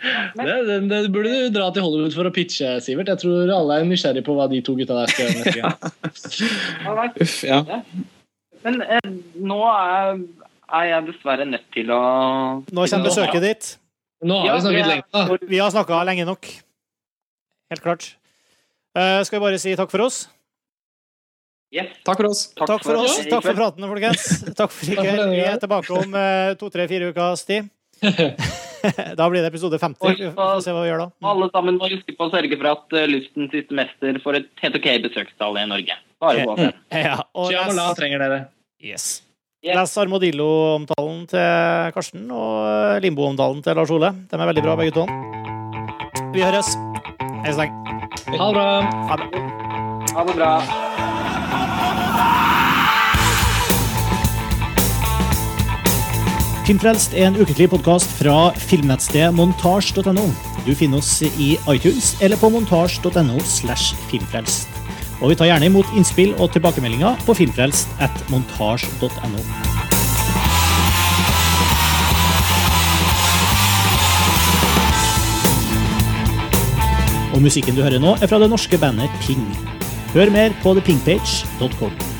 Det, det, det burde du dra til Hollywood for å pitche, Sivert. Jeg tror alle er nysgjerrig på hva de to gutta der skal gjøre neste gang. Alright. *laughs* Uff, ja. Men eh, nå er, er jeg dessverre nødt til å Nå kommer besøket ditt. Nå har vi snakket lenge. Vi har snakka lenge nok. Helt klart. Eh, skal vi bare si takk for oss? Yes. Takk for oss. Takk for oss. Takk for praten, folkens. Takk for i kveld. Vi er tilbake om eh, to, tre, fire ukers *laughs* tid. Da blir det episode 50. Vi får se hva vi gjør da. Alle sammen må huske på å sørge for at uh, Luftens siste mester får et helt ok besøkstall i Norge. Bare gå for. Ja, og les, trenger dere. yes. Yes. les Armadillo-omtalen til Karsten og Limbo-omtalen til Lars Ole. De er veldig bra, begge to. Vi høres. Hei så lenge. Ha det bra. Ha det. Ha det bra. Filmfrelst er en ukentlig podkast fra filmnettstedet montasj.no. Du finner oss i iTunes eller på montasj.no slash filmfrelst. Og vi tar gjerne imot innspill og tilbakemeldinger på filmfrelst at montasj.no. Og musikken du hører nå, er fra det norske bandet Ping. Hør mer på thepingpage.com.